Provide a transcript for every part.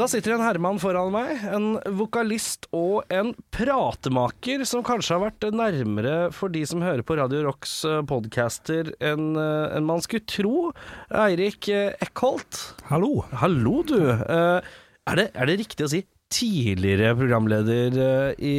Da sitter en herremann foran meg, en vokalist og en pratemaker som kanskje har vært nærmere for de som hører på Radio Rocks eh, podcaster enn en man skulle tro. Eirik eh, Eckholt. Hallo. Hallo, du. Eh, er, det, er det riktig å si tidligere programleder eh, i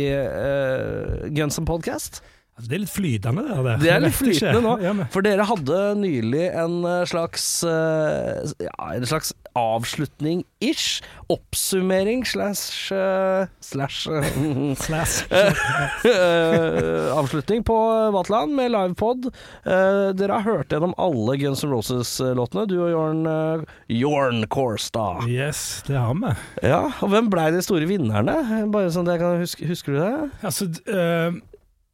Guns N' Podcast? Altså, det er litt flytende, det. Det, Det er litt flytende nå, Ja, for dere hadde nylig en eh, slags eh, Ja, en slags avslutning-ish. Oppsummering slash eh, Slash Slash. Avslutning på Vatland med livepod. Dere har hørt gjennom alle Guns N' Roses-låtene, du og Jorn uh, Jorn Kårstad. Yes, det har vi. Ja, og hvem blei de store vinnerne? Bare sånn at jeg kan huske, Husker du det? Altså, eh,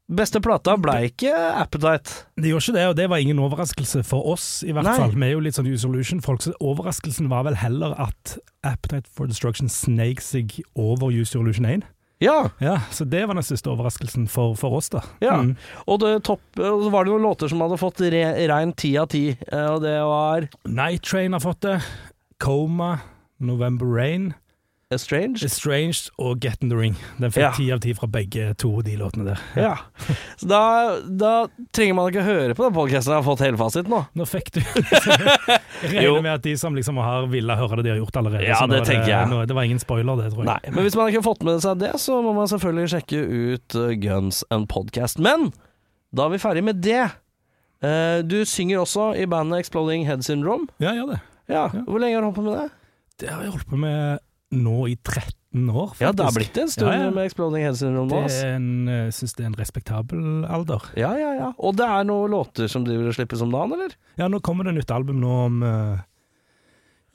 Beste plata blei ikke Appetite. det gjorde ikke det, og det var ingen overraskelse for oss, i hvert Nei. fall. Vi er jo litt sånn Usolution-folk, så overraskelsen var vel heller at Appetite for Destruction sneik seg over Usolution 1. Ja. Ja, så det var den siste overraskelsen for, for oss, da. Ja, Mm. og det topp, så var det noen låter som hadde fått re, rein ti av ti, eh, og det var Night Train har fått det. Coma, November Rain, Estranged. Estranged og Get in the Ring. Den fikk Ja. ti av ti fra begge to de låtene der. Ja. Så da, da trenger man ikke høre på den podcasten jeg har fått hele fasiten nå. Nå fikk du Jeg regner med at de som liksom har ville høre det de har gjort allerede. Ja, det er tenker jeg. nå- det var ingen spoiler, det, tror jeg. Nei, Men hvis man ikke har fått med seg det, så må man selvfølgelig sjekke ut eh, Guns and Podcast. Men da er vi ferdig med det. Eh, du synger også i bandet Exploding Head Syndrome. Ja, jeg gjør det. Ja, Ja. Hvor lenge har du holdt på med det? Det har jeg holdt på med nå i 13 år, faktisk. Ja, det har blitt en stund Ja, ja. med Exploding Head Syndrome nå. Jeg syns det er en respektabel alder. Ja, ja, ja. Og det er noen låter som driver og slippes om dagen, eller? Ja, nå kommer det nytt album nå om eh,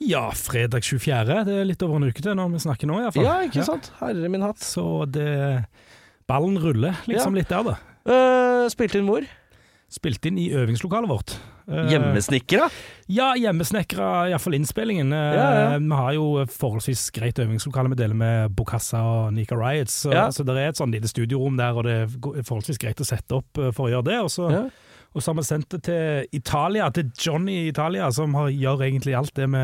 Ja, fredag 24. Det er litt over en uke til når vi snakker nå, iallfall. Ja, ikke sant? Herre min hatt. Så det Ballen ruller liksom litt der, da. Uh, spilte inn hvor? Spilt inn i øvingslokalet vårt. Eh, Hjemmesnekra? Ja, hjemmesnekra, iallfall innspillingen. Eh, Ja, ja. Vi har jo forholdsvis greit øvingslokale vi deler med Bokassa og Nika Riots, så, Ja. så det er et sånn lite studiorom der, og det er forholdsvis greit å sette opp eh, for å gjøre det. Og så, Ja. Og så har vi sendt det til Italia, til Johnny i Italia, som har, gjør egentlig alt det vi,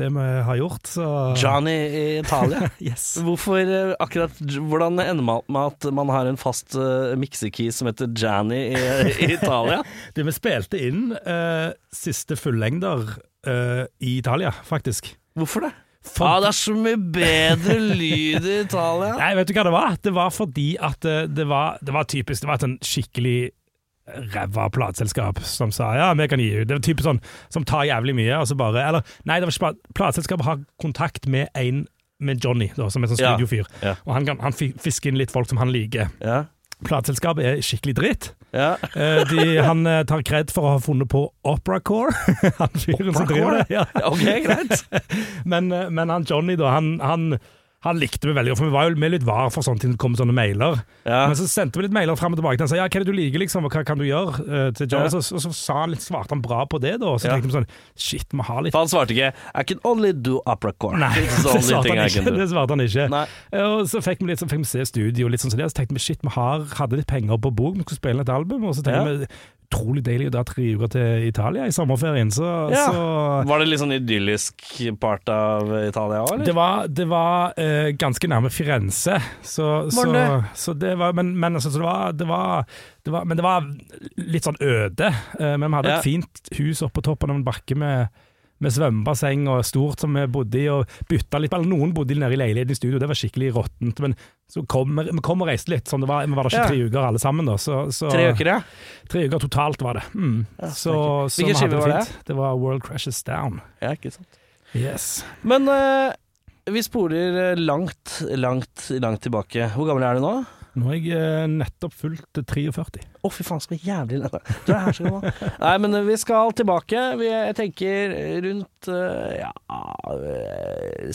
det vi har gjort. Så Johnny i Italia? Yes. Hvorfor eh, akkurat Hvordan ender man med at man har en fast uh, miksekey som heter Janny i, i Italia? Det vi spilte inn uh, siste fullengder uh, i Italia, faktisk. Hvorfor det? For- Ah, det er så mye bedre lyd i Italia. Nei, vet du hva det var? Det var fordi at eh, det var, det var typisk Det var et sånn skikkelig ræva plateselskap som sa ja, vi kan gi ut. Det var type sånn som tar jævlig mye, og så bare Eller nei, det var ikke plat- plateselskapet har kontakt med en med Johnny, da, som er sånn studiofyr. ja. Og han, kan, han fisker inn litt folk som han liker. Ja, Plateselskapet er skikkelig dritt. ja. Eh, de, han eh, tar kred for å ha funnet på Operacore, han fyren som driver det. Ja. Ok, greit. Men, eh, men han Johnny, da, han, han, han likte meg veldig godt, for vi var jo med litt var for sånne til det kom sånne mailer. Ja. Men så sendte vi litt mailer frem og tilbake. Han sa ja, hva er det du liker, liksom, og hva kan du gjøre? eh, til John? Ja. Og, så, og så sa han litt, svarte han bra på det, da. Og så Ja. tenkte vi sånn shit, vi har litt For han svarte ikke I can only do opera core. Nei, det svarte ikke. Det svarte han ikke. Nei. Og så fikk vi litt, så fikk vi se studio, og litt sånn. Så tenkte vi shit, vi har, hadde litt penger på bok, vi skulle spille et album. Og så tenkte vi utrolig deilig å dra tre uker til Italia i sommerferien. Så, Ja. så Var det litt sånn idyllisk part av Italia òg, eller? Det var, det var eh, ganske nærme Firenze, så, så, Var det? så det var Men, men altså, så det, var, det, var, det var Men det var litt sånn øde. Eh, men vi hadde Ja. et fint hus oppe på toppen av en bakke med, med svømmebasseng og stort som vi bodde i, og bytta litt Eller noen bodde nede i leiligheten i studio, det var skikkelig råttent. Men så kom vi kom og reiste litt. Sånn det var, vi var der ikke Ja. tre uker alle sammen, da. Så, så, Tre uker, ja. Tre uker totalt var det. Mm. så, så Hvilken skive var det? Det var World Crashes Down. ja ikke sant. Yes. Men uh, vi spoler eh, langt, langt, langt tilbake. Hvor gammel er du nå? Nå har jeg eh, nettopp fulgt 43. Å, fy faen, så jævlig lenge. Du er her så gammel. Nei, men eh, vi skal tilbake. Vi, jeg tenker rundt eh, ja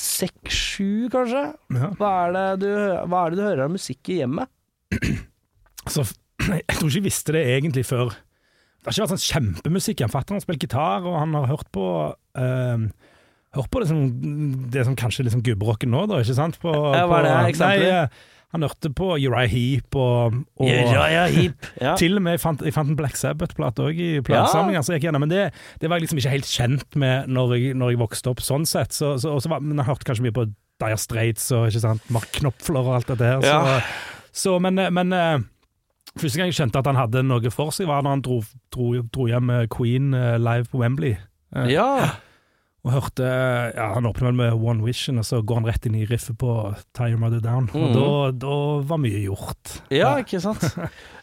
seks-sju, kanskje. Ja. Hva er, det du, hva er det du hører av musikk i hjemmet? Så jeg tror ikke jeg visste det egentlig før det har ikke vært sånn kjempemusikk fatter Fatter'n har spilt gitar, og han har hørt på eh, Hørt på det som, det som kanskje er liksom gubberocken nå, da, ikke sant? På, Ja, hva er det, på- eksempler? Nei, eh, han hørte på Uriah Heap og, og Uriah Heap. Ja. Til og med jeg fant, jeg fant en Black Sabbath-plate òg i platesamlingen. så jeg gikk gjennom, Men det, det var jeg liksom ikke helt kjent med når jeg, når jeg vokste opp, sånn sett. Så, så, var, men jeg hørte kanskje mye på Dire Straits og ikke sant, Mark Knopfler og alt det der. Så, Ja. så men, men eh, første gang jeg skjønte at han hadde noe for seg, var når han dro, dro, dro hjem med Queen eh, live på Wembley. Eh, ja. Og hørte ja, Han åpner vel med One Vision, og så går han rett inn i riffet på Tie Your Mother Down. Og Mhm. da, da var mye gjort. Ja, ikke sant.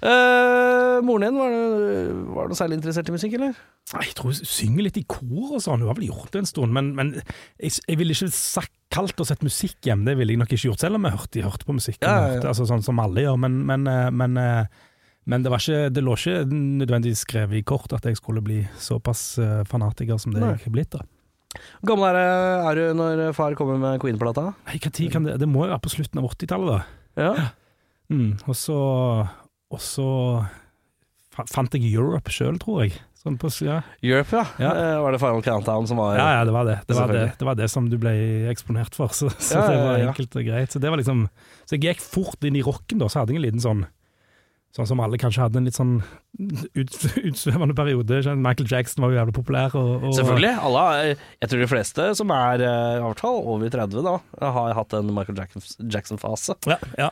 uh, moren din, var, det, var du særlig interessert i musikk, eller? Jeg tror hun synger litt i kor og sånn, hun har vel gjort det en stund, men, men jeg, jeg ville ikke sagt kalt sett musikk hjem, det ville jeg nok ikke gjort, selv om jeg hørte, hørte på musikk, Ja, ja, ja. altså, sånn som alle gjør, men, men, eh, men, eh, men det, var ikke, det lå ikke nødvendigvis skrevet i kort at jeg skulle bli såpass fanatiker som det Nei. jeg er blitt. da. Gammel er, er du når far kommer med Queen-plata? Nei, kan det, det må jo være på slutten av 80-tallet, da. Ja. Mm, og så, og så fant jeg Europe sjøl, tror jeg. Sånn på, ja. Europe, ja. Ja. Eh, var det Final Countdown som var Ja, ja, det var det. Det var det, det, var det som du ble eksponert for, så, så det var enkelt og greit. Så det var liksom Så jeg gikk fort inn i rocken, da, så hadde jeg en liten sånn Sånn som alle kanskje hadde en litt sånn ut, utsvevende periode. Michael Jackson var jo jævlig populær. Og, og, Selvfølgelig. Alle, jeg tror de fleste som er eh, i hvert fall over 30 da, har hatt en Michael Jackson- Jackson-fase. Ja, ja.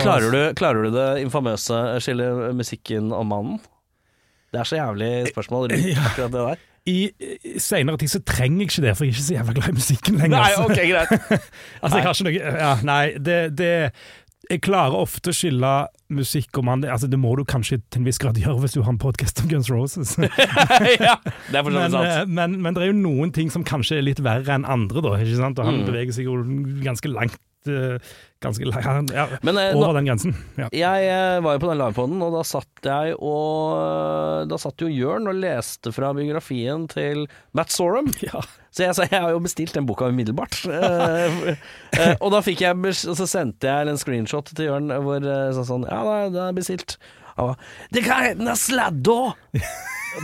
Klarer, du, klarer du det infamøse skillet musikken og mannen? Det er så jævlig spørsmål rundt Ja. akkurat det der. I, i senere tid så trenger jeg ikke det, for jeg er ikke så jævla glad i musikken lenger. Nei, ok, greit. Altså, jeg har ikke noe Ja, nei, det, det Jeg klarer ofte å skille musikk og mann. Altså, det må du kanskje til en viss grad gjøre hvis du har en podkast om Guns Roses. ja, det er men, sant. eh, men, men det er jo noen ting som kanskje er litt verre enn andre, da. Ikke sant? Og han Mm. beveger seg jo ganske langt Ganske lei ja, Men eh, nå, over den grensen. Ja. jeg eh, var jo på den livepoden, og da satt jeg og Da satt jo Jørn og leste fra biografien til Matt Sorum. Ja. Så jeg, så jeg har jo bestilt den boka umiddelbart. Eh, eh, og da fikk jeg så sendte jeg en screenshot til Jørn hvor eh, sånn Ja, det er bestilt. Han var, Det kan hete den sladda!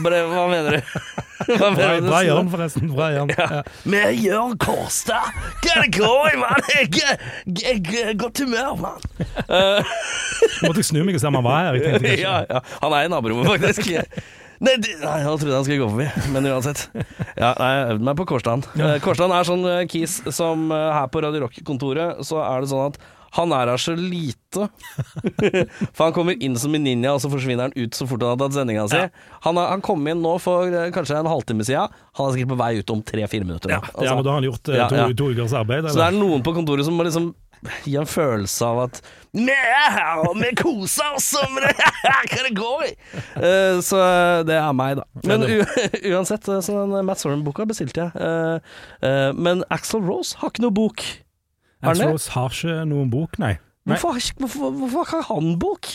Bare, hva mener du? Hva mener bra Jørn, forresten. Bra Jørn. Ja. Ja. Med Jørn Kårstad! Hva det går i, mann? Jeg er godt humør, mann. Uh, måtte jeg snu meg og se om han var her. Ja, ja. Han er i naborommet, faktisk. Nei, de, nei, jeg trodde han skulle gå forbi, men uansett. Ja, nei, jeg øvde meg på Kårstad. Eh, Kårstad er sånn eh, kis som eh, her på Radio Rock-kontoret, så er det sånn at han er her så lite. For han kommer inn som en ninja, og så forsvinner han ut så fort han har tatt sendinga si. Han, har- han kom inn nå for eh, kanskje en halvtime siden. Han er sikkert på vei ut om tre-fire minutter. Ja, altså, ja, men da har han gjort eh, Ja, to, ja. to ukers arbeid. Så det er noen på kontoret som må liksom gi en følelse av at Vi er her, og vi koser oss, og hva det gå i? Uh, så det er meg, da. Men uansett, så den Matt Soren-boka bestilte jeg. Uh, uh, men Axel Rose har ikke noe bok. Har Axl? Rose har ikke noen bok, nei. nei. Hvorfor, hvorfor, hvorfor har han bok?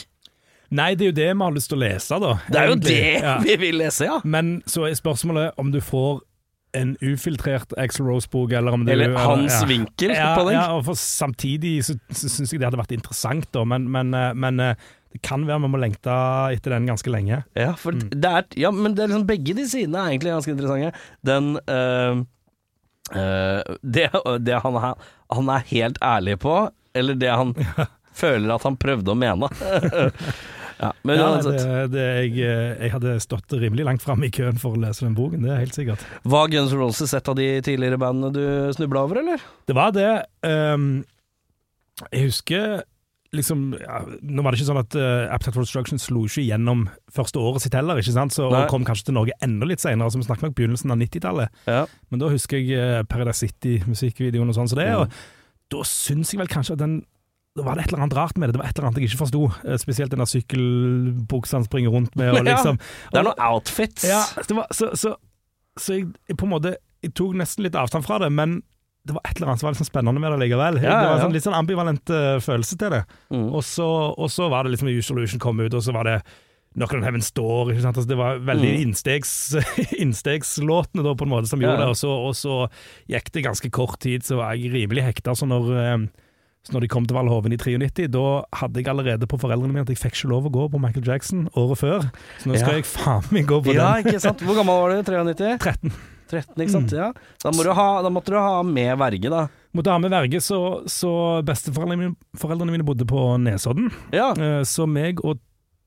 Nei, det er jo det vi har lyst til å lese, da. Det er jo det Ja. vi vil lese, ja. Men så er spørsmålet om du får en ufiltrert Axl Rose-bok, eller om du Eller hans ja. vinkel ja, på den. Ja, og for samtidig så, så syns jeg det hadde vært interessant, da, men, men, eh, men eh, det kan være vi må lengte etter den ganske lenge. Ja, for Mm. det er, ja, men det er liksom begge de sidene er egentlig ganske interessante. Den øh, øh, det, det han, han er helt ærlig på, eller det han føler at han prøvde å mene. ja, men Ja, det, det, jeg, eh, jeg hadde stått rimelig langt framme i køen for å lese den boken, det er helt sikkert. Var Guns N' Roses et av de tidligere bandene du snubla over, eller? Det var det. Um, jeg husker liksom ja, Nå var det ikke sånn at uh, Appetite for Destruction slo ikke gjennom første året sitt heller, ikke sant? Så, og kom kanskje til Norge enda litt senere, som vi snakker nok begynnelsen av 90-tallet. Ja. Men da husker jeg uh, Paradise City-musikkvideoen og sånn, så det, ja. og da syns jeg vel kanskje at den da var det et eller annet rart med det. Det var et eller annet jeg ikke forsto. Eh, Spesielt den der sykkelbuksa han springer rundt med. Og liksom, Det er noen outfits. ja, det var, så, så, så jeg, jeg på en måte Jeg tok nesten litt avstand fra det, men det var et eller annet som var litt sånn spennende med det likevel. Ja, det var en sånn, litt sånn ambivalent uh, følelse til det. Mm. Og så, og så var det liksom Illusion kom ut, og så var det Knock on. Ikke sant? Altså, det var veldig Mm. innstegs, innstegslåtene da, på en måte som gjorde det, og så, og så gikk det ganske kort tid, så var jeg rimelig hekta. Så når, eh, Så når de kom til Valhoven i 93, da hadde jeg allerede på foreldrene mine at jeg fikk ikke lov å gå på Michael Jackson året før. Så nå skal Ja. jeg faen meg gå på Ja, den. ikke sant. Hvor gammel var du? 93? 13. 13, ikke sant. Ja. Da, må ha, da måtte du ha med verge, da. Måtte ha med verge, så, så besteforeldrene mine, mine bodde på Nesodden. Ja. Eh, Så meg og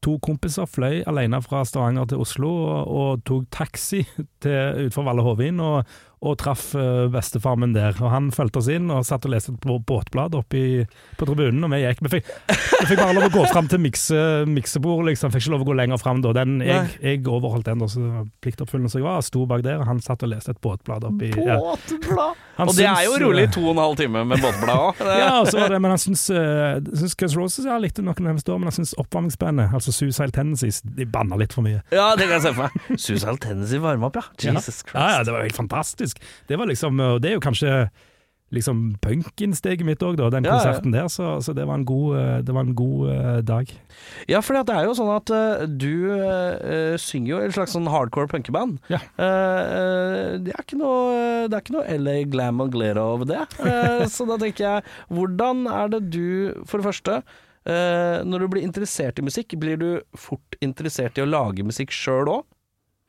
to kompiser fløy alene fra Stavanger til Oslo og, og tok taxi til utenfor Valle Hovin og, og traff eh, bestefar min der. Og Han fulgte oss inn og satt og leste et båtblad oppe i- på tribunen, og vi gikk. Vi fikk, vi fikk bare lov å gå fram til mikse, miksebord, liksom. Fikk ikke lov å gå lenger fram da. Den, jeg, jeg overholdt den, da, så pliktoppfyllende som jeg var. Sto bak der, og han satt og leste et båtblad oppi ja. Båtblad! Han Og det er jo rolig eh, to og en halv time med båtblad òg. ja, og så var det, men han syns, uh, syns Guns Roses Jeg likte noen av dem står, men han syns oppvarmingsbandet, altså Suicide Tendencies, de banna litt for mye. Ja, det kan jeg se for meg. Suicide Tendencies varme opp, ja. Jesus Christ. Ja, ja, det var helt fantastisk. Det var liksom, og det er jo kanskje liksom punkinsteget mitt òg, den Ja, ja. konserten der, så, så det var en god, eh, det var en god uh, dag. Ja, for det er jo sånn at uh, du uh, synger jo i et slags sånn hardcore punkeband. Ja. Eh, eh, det, er ikke noe, det er ikke noe LA glam og glare over det. Eh, så da tenker jeg, hvordan er det du, for det første eh, Når du blir interessert i musikk, blir du fort interessert i å lage musikk sjøl òg?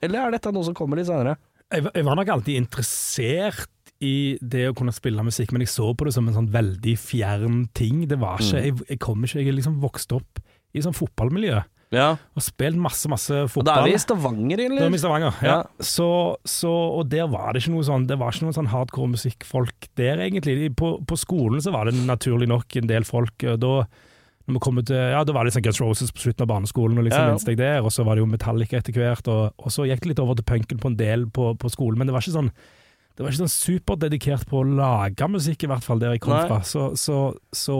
Eller er dette noe som kommer litt seinere? Jeg, var- jeg var nok alltid interessert i det å kunne spille musikk, men jeg så på det som en sånn veldig fjern ting. Det var ikke, jeg, jeg kom ikke, jeg liksom vokst opp i sånn fotballmiljø, Ja. og spilt masse, masse fotball. Og da er vi i Stavanger, eller? Da er vi i Stavanger, ja. Ja. Så, så, og der var det ikke noe sånn Det var ikke noen sånn hardcore musikkfolk der, egentlig. På, på skolen så var det naturlig nok en del folk. og Da når vi kom ut, til- ja, da var det liksom Guns Roses på slutten av barneskolen, og liksom Ja, ja. jeg der, og så var det jo Metallica etter hvert, og, og så gikk det litt over til punken på en del på, på skolen, men det var ikke sånn det var ikke sånn superdedikert på å lage musikk, i hvert fall der jeg kom Nei. fra. Så, så, så,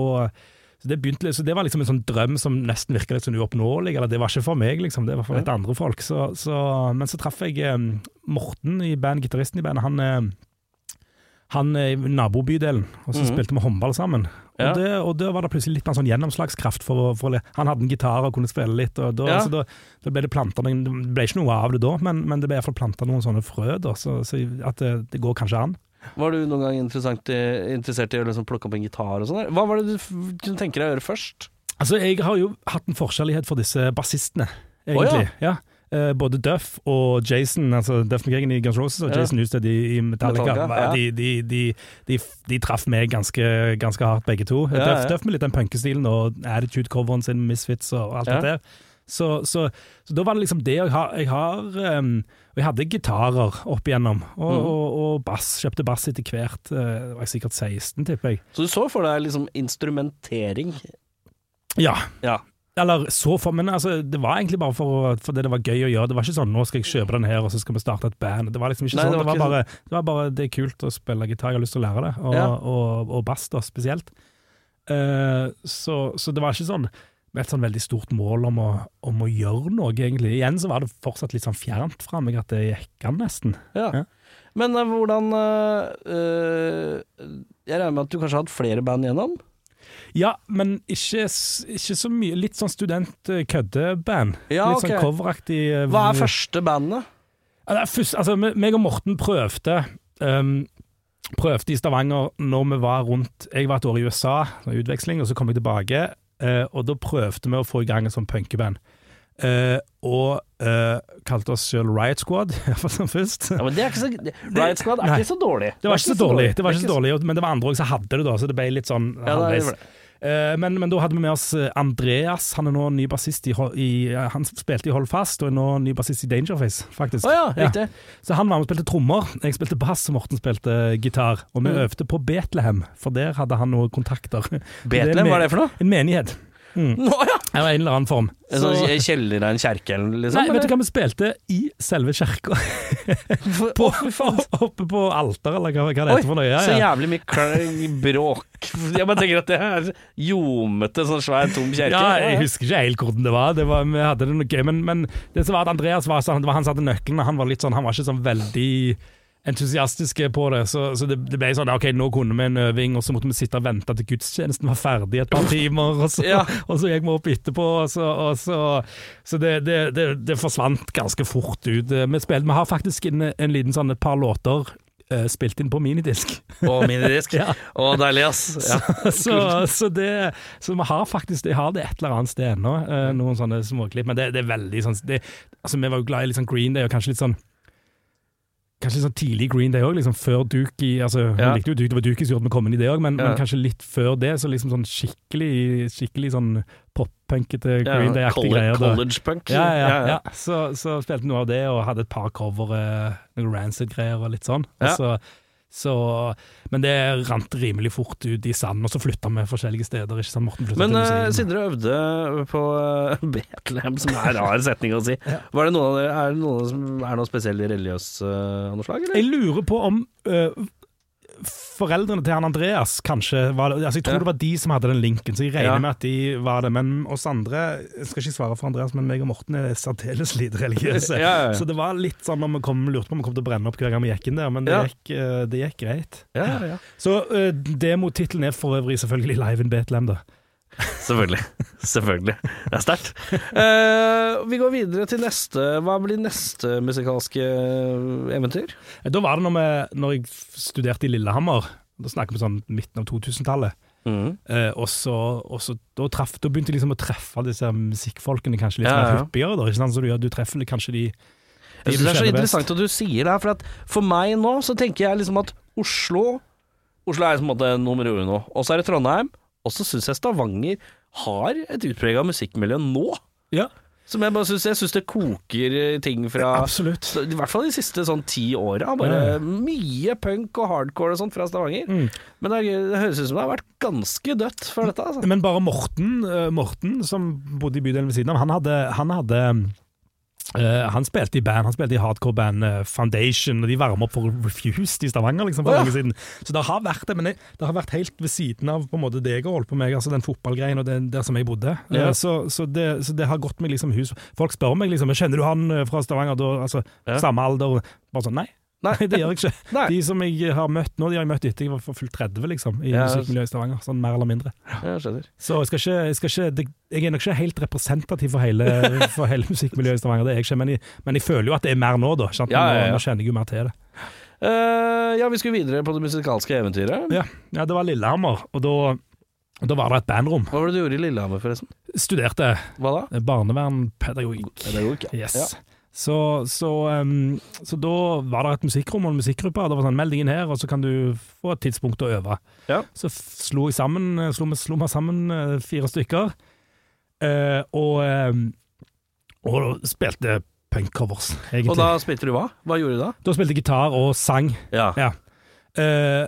så, det begynte, så det var liksom en sånn drøm som nesten virka litt sånn uoppnåelig. Eller det var ikke for meg, liksom, det var for litt andre folk. Så, så, men så traff jeg eh, Morten i band, gitaristen i bandet. Han, eh, han i nabobydelen, og så Mhm. spilte vi håndball sammen. Ja. Og, det, og da var det plutselig litt mer sånn gjennomslagskraft. For, for, han hadde en gitar og kunne spille litt, og da, Ja. så da, da ble det planta Det ble ikke noe av det da, men, men det ble iallfall planta noen sånne frø, da, så, så at det, det går kanskje an. Var du noen gang i, interessert i å liksom plukke opp en gitar og sånn? Hva var det du kunne tenke deg å gjøre først? Altså, jeg har jo hatt en forkjærlighet for disse bassistene, egentlig. ja. Eh, både Duff og Jason, altså Duff McKagan i Guns Roses og Ja. Jason Newsted i, i Metallica, Metallica, ja. de, de, de, de, de traff meg ganske, ganske hardt, begge to. Ja, Duff. Duff med litt den punkestilen og attitude-coveren sin, Misfits og alt Ja. det der. Så, så, så da var det liksom det jeg har, jeg har um, jeg hadde gitarer opp igjennom, og, mm. og, og bass. Kjøpte bass etter hvert. Uh, var jeg sikkert 16, tipper jeg. Så du så for deg liksom instrumentering? Ja. Ja. Eller så for, men altså, det var egentlig bare for, fordi det var gøy å gjøre. Det var ikke sånn 'nå skal jeg kjøpe den her, og så skal vi starte et band'. Det var liksom ikke Nei, sånn. det Det var var, ikke bare, det var bare det er kult å spille gitar, jeg har lyst til å lære det. Og, Ja. og, og bass, da, spesielt. Uh, så, så det var ikke sånn med et sånn veldig stort mål om å, om å gjøre noe, egentlig. Igjen så var det fortsatt litt sånn fjernt fra meg at det gikk an, nesten. Ja. Ja. Men uh, hvordan eh, Jeg regner med at du kanskje har hatt flere band igjennom? Ja, men ikke, ikke så mye. Litt sånn student-køddeband. Ja, litt okay. sånn coveraktig. eh, Hva er første bandet? Først, altså, meg og Morten prøvde um, Prøvde i Stavanger når vi var rundt Jeg var et år i USA, sånn utveksling, og så kom jeg tilbake. Uh, og da prøvde vi å få i gang en sånn punkeband. Uh, og uh, kalte oss selv Riot Squad, iallfall som først. Ja, men det er ikke så Riot Squad er Nei. ikke så dårlig. Det var ikke så dårlig, det var ikke så dårlig, men det var andre òg som hadde det, da, så det ble litt sånn Ja, det halvveis. Eh, men, men da hadde vi med oss eh, Andreas, han er nå ny bassist i, i eh, Han spilte i Hold Fast, og er nå ny bassist i Dangerface, faktisk. Oh, ja, riktig. Så han var med og spilte trommer, jeg spilte bass, og Morten spilte gitar. Og vi Mm. øvde på Betlehem, for der hadde han noen kontakter. Betlehem, hva er det for noe? En menighet. Mm. Nå ja! Det var en eller annen form. Sånn kjeller av en kjerke, liksom? Nei, vet du hva vi spilte i selve kjerka. På, oppe på alter, eller hva, hva det Oi, heter for noe. Ja, så jævlig mye klang, bråk. Jeg bare tenker at det er ljomete, sånn svær, tom kjerke. Ja, jeg husker ikke helt hvordan det var. Det var vi hadde det noe gøy, men, men det som var at Andreas var sånn, det var han som hadde nøklene. Han var litt sånn, han var ikke sånn veldig entusiastiske på det, så, så det, det ble sånn Ok, nå kunne vi en øving, og så måtte vi sitte og vente til gudstjenesten var ferdig et par timer, og så, Ja. og så gikk vi opp etterpå, og så, og så, så det, det, det, forsvant ganske fort ut. Vi, spilte, vi har faktisk en, en liten sånn et par låter eh, spilt inn på minidisk. Å, minidisk. Ja. Å, deilig, ass. Ja. så, så, det, så vi har faktisk Jeg har det et eller annet sted ennå, eh, noen sånne småklipp. Men det, det er veldig sånn det, Altså, vi var jo glad i litt sånn Green Day, og kanskje litt sånn Kanskje sånn tidlig Green Day òg, liksom før Dookie Altså, Ja. likte jo Duke, det var Dookie som gjorde at vi kom inn i det òg, men, Ja. men kanskje litt før det, så liksom sånn skikkelig Skikkelig sånn pop-punkete Green Day-aktige greier. college punk. Ja, ja, ja. Så, så spilte noe av det, og hadde et par cover, eh, noen Rancid-greier og litt sånn. Og Ja. så, så, men det rant rimelig fort ut i sanden, og så flytta vi forskjellige steder. Ikke sant? Morten Men til uh, siden dere øvde på uh, Betlehem, som er en rar setning å si. Ja. Var det noen, av dere- er det noen som er noe spesielt religiøst uh, av noe slag, eller? Jeg lurer på om øh, foreldrene til han Andreas kanskje var det, altså Jeg tror Ja. det var de som hadde den linken, så jeg regner Ja. med at de var det. Men oss andre Jeg skal ikke svare for Andreas, men meg og Morten er særdeles lite religiøse. Ja. Så det var litt sånn når vi kom, lurte på om vi kom til å brenne opp hver gang vi gikk inn der, men det, gikk, øh, det gikk greit. Så uh, demotittelen er for øvrig selvfølgelig Live in Betlehem, da. Selvfølgelig. Selvfølgelig. Det er sterkt. Uh, vi går videre til neste. Hva blir neste musikalske eventyr? Da var det når, vi, når jeg studerte i Lillehammer, da snakker vi sånn midten av 2000-tallet. Mm. Uh, og så, og så da, begynte jeg liksom å treffe disse musikkfolkene kanskje litt Ja, mer ja. hyppigere. Da, ikke sant? Så du, du treffer kanskje de, de Jeg synes det er så interessant interessant at du sier det her, for at for meg nå så tenker jeg liksom at Oslo Oslo er på en måte nummer uno, og så er det Trondheim, og så syns jeg Stavanger har et utprega musikkmiljø nå. Ja, Som jeg bare syns Jeg syns det koker ting fra absolutt. I hvert fall de siste sånn ti åra. Bare mm. mye punk og hardcore og sånt fra Stavanger. Mm. Men det, det høres ut som det har vært ganske dødt før dette. Altså. Men bare Morten, eh, Morten, som bodde i bydelen ved siden av, han hadde, han hadde eh, han spilte i band, han spilte i hardcore-band uh, Foundation, og de varma opp for Refused i Stavanger liksom, for Å, ja. lenge siden. Så det har vært det, men det, det har vært helt ved siden av på en måte det jeg har holdt på med, altså den fotballgreien og det, der som jeg bodde. Ja. Uh, så, så, det, så det har gått meg liksom hus. Folk spør meg liksom Kjenner du han eh, fra Stavanger, da, altså Ja. samme alder? Bare sånn, nei. Nei. Det gjør jeg ikke. Nei. De som jeg har møtt nå, de har jeg møtt etter jeg var fullt 30, liksom, i Ja. musikkmiljøet i Stavanger. Sånn mer eller mindre. Jeg skjønner. Så jeg skal ikke, jeg, skal ikke det, jeg er nok ikke helt representativ for hele, for hele musikkmiljøet i Stavanger, det er jeg ikke, men jeg, men jeg føler jo at det er mer nå, da. Ja, ja, ja. Nå, nå kjenner jeg jo mer til det. Uh, ja, vi skulle videre på det musikalske eventyret. Ja, ja det var Lillehammer, og da, da var det et bandrom. Hva var det du gjorde i Lillehammer, forresten? Studerte Hva da? barnevernpedagogikk. Pedagogikk, ja. Så, så, um, så da var det et musikkrom og en musikkgruppe. Det var sånn, Meld deg inn her, og så kan du få et tidspunkt å øve. Ja. Så slo vi sammen, eh, slo slo meg sammen eh, fire stykker, uh, og, og spilte punkcovers, egentlig. Og da spilte du hva? Hva gjorde du da? Da spilte jeg gitar og sang. Ja. Ja. Uh,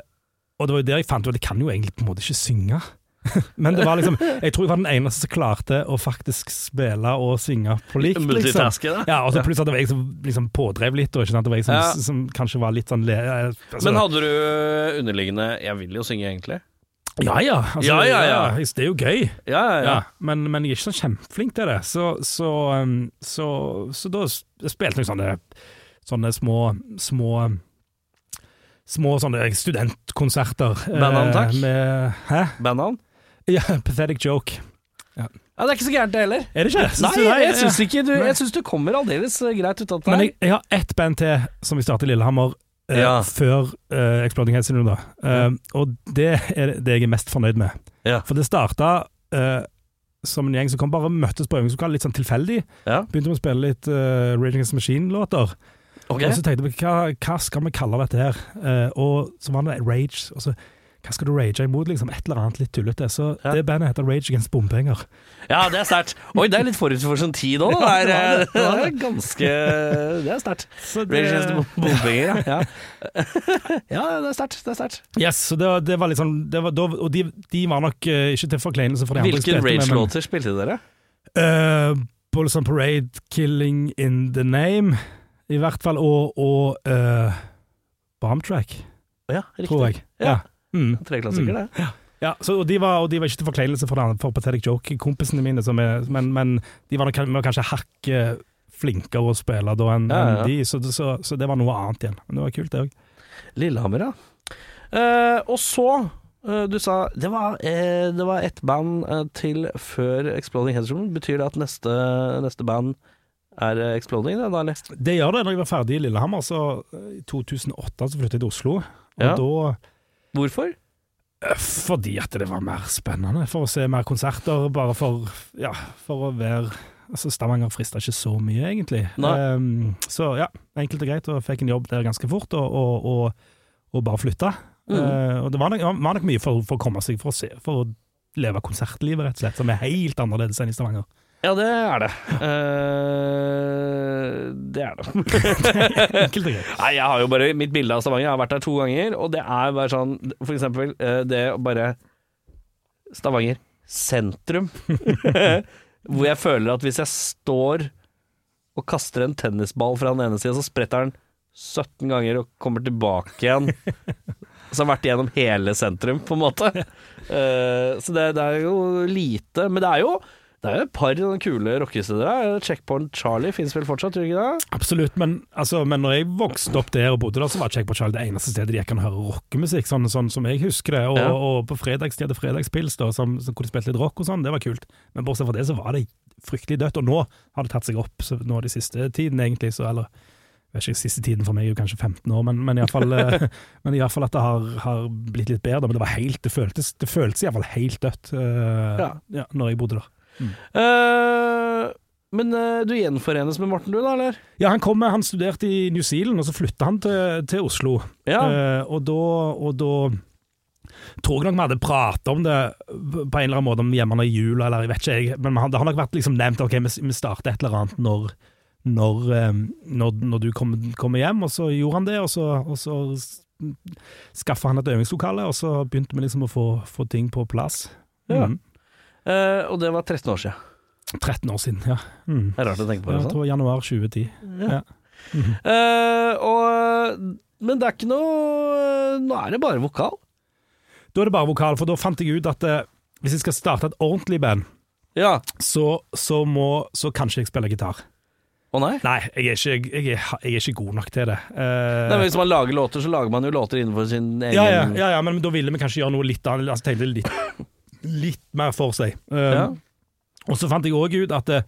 og det var jo der jeg fant ut at jeg kan jo egentlig på en måte ikke synge. Men det var liksom Jeg tror jeg var den eneste som klarte å faktisk spille og synge på likt. Liksom. Ja, og så plutselig var jeg som liksom pådrev litt, og ikke sant? det var jeg som, Ja. som kanskje var litt sånn le, eh, altså, Men hadde du underliggende 'jeg vil jo synge', egentlig? Ja ja, altså, Ja, ja, ja. Det er jo gøy. Ja, ja, Ja, ja. men, men jeg er ikke sånn kjempeflink til det. Så, så, um, så, så da spilte jeg sånne, sånne små, små Små sånne studentkonserter. eh, Bandnavn, takk. Med, hæ? Bandnavn? Ja, Pathetic Joke. Ja, Det er ikke så gærent, det heller. Er det ikke? Syns Nei, du det? jeg syns ikke du. Jeg syns du kommer aldeles eh, greit ut av det Men jeg, jeg har ett band til som vi startet i Lillehammer eh, Ja. før eh, Exploding Head Syndrome. Da. Eh, Og det er det jeg er mest fornøyd med. Ja. For det starta eh, som en gjeng som kom bare møttes på øvingslokale, litt sånn tilfeldig. Ja. Begynte med å spille litt uh, Rage Against the Machine-låter. Ok. Og så tenkte vi hva, hva skal vi kalle dette her? Eh, og så var det Rage. Og så hva skal du rage imot? Liksom Et eller annet litt tullete. Så Ja. det bandet heter Rage Against Bompenger. Ja, det er sterkt. Oi, det er litt forut for sin tid òg, da. Det er, det det er ganske Det er sterkt. Rage Against Bompenger, ja. Ja, det er sterkt. Det er sterkt. Yes, så det, var- det var liksom det var, Og de, de var nok eh, ikke til forkleinelse for de andre jeg Hvilke spilte med, men- Rage-låter spilte dere? Uh, Bullets on Parade, Killing in the Name, i hvert fall, og, og uh, Bomb Track, Ja, riktig. tror jeg. Ja. Mm. Tre klassiker, det. Ja, så, og, de var, og de var ikke til forkleinelse for, den- for Pathetic Joke, kompisene mine, som er, men, men de var var kanskje hakket flinkere å spille da enn Ja, ja, de, så, så, så det var noe annet igjen. Men det var kult, det òg. Lillehammer, ja. Eh, og så eh, Du sa det var, eh, det var ett band eh, til før Exploding Headstrom. Betyr det at neste, neste band er eh, Exploding, det, da, eller? Det gjør det. Når jeg var ferdig i Lillehammer, så i 2008 så flyttet jeg til Oslo. Og Ja. da Hvorfor? eh, Fordi at det var mer spennende. For å se mer konserter. Bare for, ja, for å være Altså, Stavanger frista ikke så mye, egentlig. Ehm, så ja, enkelt og greit. Og fikk en jobb der ganske fort, og, og, og, og bare flytta. Mm. Uh, og det var nok, var nok mye for, for å komme seg for å se, for å leve konsertlivet, rett og slett, som er helt annerledes enn i Stavanger. Ja, det er det. Uh, det er det. Enkelt og greit. Nei, jeg har jo bare mitt bilde av Stavanger. Jeg har vært der to ganger, og det er bare sånn For eksempel eh, det å bare Stavanger sentrum. Hvor jeg føler at hvis jeg står og kaster en tennisball fra den ene sida, så spretter den 17 ganger og kommer tilbake igjen. Så har vært gjennom hele sentrum, på en måte. Uh, så det, det er jo lite. Men det er jo det er jo et par kule rockesteder her. Checkpoint Charlie fins vel fortsatt, tror du ikke det? Absolutt, men, altså, men når jeg vokste opp der og bodde der, så var Checkpoint Charlie det eneste stedet jeg kan høre rockemusikk, sånn, sånn som jeg husker det. Og, Ja. og på fredags de hadde fredagspils, da, som, som, hvor de spilte litt rock og sånn, det var kult. Men bortsett fra det så var det fryktelig dødt, og nå har det tatt seg opp. Så nå de siste tiden, egentlig, så eller vet ikke, Siste tiden for meg er jo kanskje 15 år, men, men iallfall at det har, har blitt litt bedre. Men det var helt, det føltes, det føltes iallfall helt dødt uh, Ja. ja, når jeg bodde der. Eh, men eh, du gjenforenes med Morten, du da, eller? Ja, han, kom, han studerte i New Zealand, og så flytta han til, til Oslo. Ja. Uh, og da, og da tror nok vi hadde prata om det på en eller annen måte om hjemme i jula, eller jeg vet ikke jeg, men det har nok vært liksom nevnt ok, vi, starter et eller annet når, når, når, når du kommer, kom hjem, og så gjorde han det, og så, og så skaffa han et øvingslokale, og så begynte vi liksom å få, få ting på plass. Ja. Mm. Eh, og det var 13 år siden. 13 år siden, ja. Mm. Det er rart å tenke på det Jeg sånn. tror januar 2010. Ja. Mhm. uh, og, men det er ikke noe Nå er det bare vokal. Da er det bare vokal, for da fant jeg ut at uh, hvis jeg skal starte et ordentlig band, Ja. så, så, må, så kan ikke jeg spille gitar. Å nei? Nei, jeg er ikke, jeg er, jeg er ikke god nok til det. Uh, Nei, men Hvis man lager låter, så lager man jo låter innenfor sin egen ja, ja, ja, ja, men da ville vi kanskje gjøre noe litt annet. Altså, tenkte litt, litt mer for seg. Eh, Ja. Og så fant jeg òg ut at eh,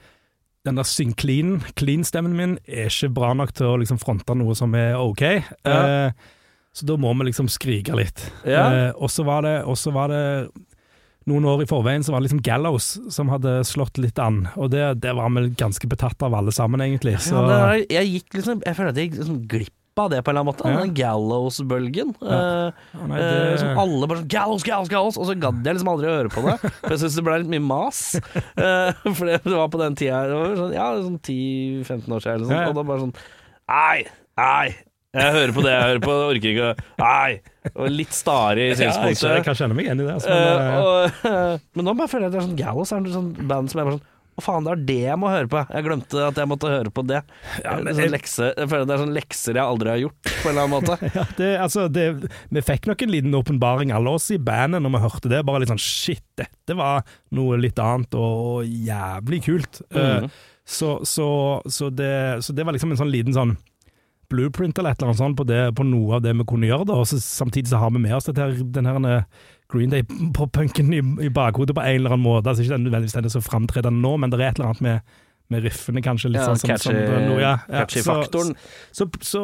den der syng clean, clean-stemmen min er ikke bra nok til å liksom fronte noe som er ok. Ja. Eh, så da må vi liksom skrike litt. Ja. Eh, og så var det, var det noen år i forveien så var det liksom Gallows som hadde slått litt an, og det, det var vi ganske betatt av alle sammen, egentlig. Så, Ja, det jeg gikk liksom Jeg føler at jeg gikk liksom glipp av det på en eller annen måte. Ja. Den Gallows-bølgen. Ja. Eh, som alle bare sånn Gallows, Gallows, Gallows! Og så gadd jeg liksom aldri å høre på det. For jeg syns det ble litt mye mas. Eh, for det var på den tida det var sånn, Ja, sånn 10-15 år siden eller noe sånt. Og da bare sånn Nei, nei! Jeg hører på det jeg hører på, jeg orker ikke å Nei! Og litt stare i ja, jeg, jeg kan kjenne meg igjen i det. Altså, men, uh, og, men nå bare føler jeg at det er sånn Gallows er en sånn band som jeg bare sånn Å faen, det er det jeg må høre på. Jeg glemte at jeg måtte høre på det. Ja, men sånn lekse, jeg føler det er sånne lekser jeg aldri har gjort, på en eller annen måte. ja, det, altså, det, vi fikk nok en liten åpenbaring, alle oss i bandet, når vi hørte det. Bare litt sånn shit, dette var noe litt annet og, jævlig kult. Mm -hmm. uh, så, så, så, det, så det var liksom en sånn liten sånn blueprint eller et eller annet sånt på, det, på noe av det vi kunne gjøre. da, og så, Samtidig så har vi med oss dette her, den her eh, Green Day-punken i, i bakhodet på en eller annen måte. altså Ikke den nødvendigvis den er så framtredende nå, men det er et eller annet med, med riffene, kanskje. litt Ja, sånn som, som, catchy- noe, ja, ja, catchy så- faktoren. Så, så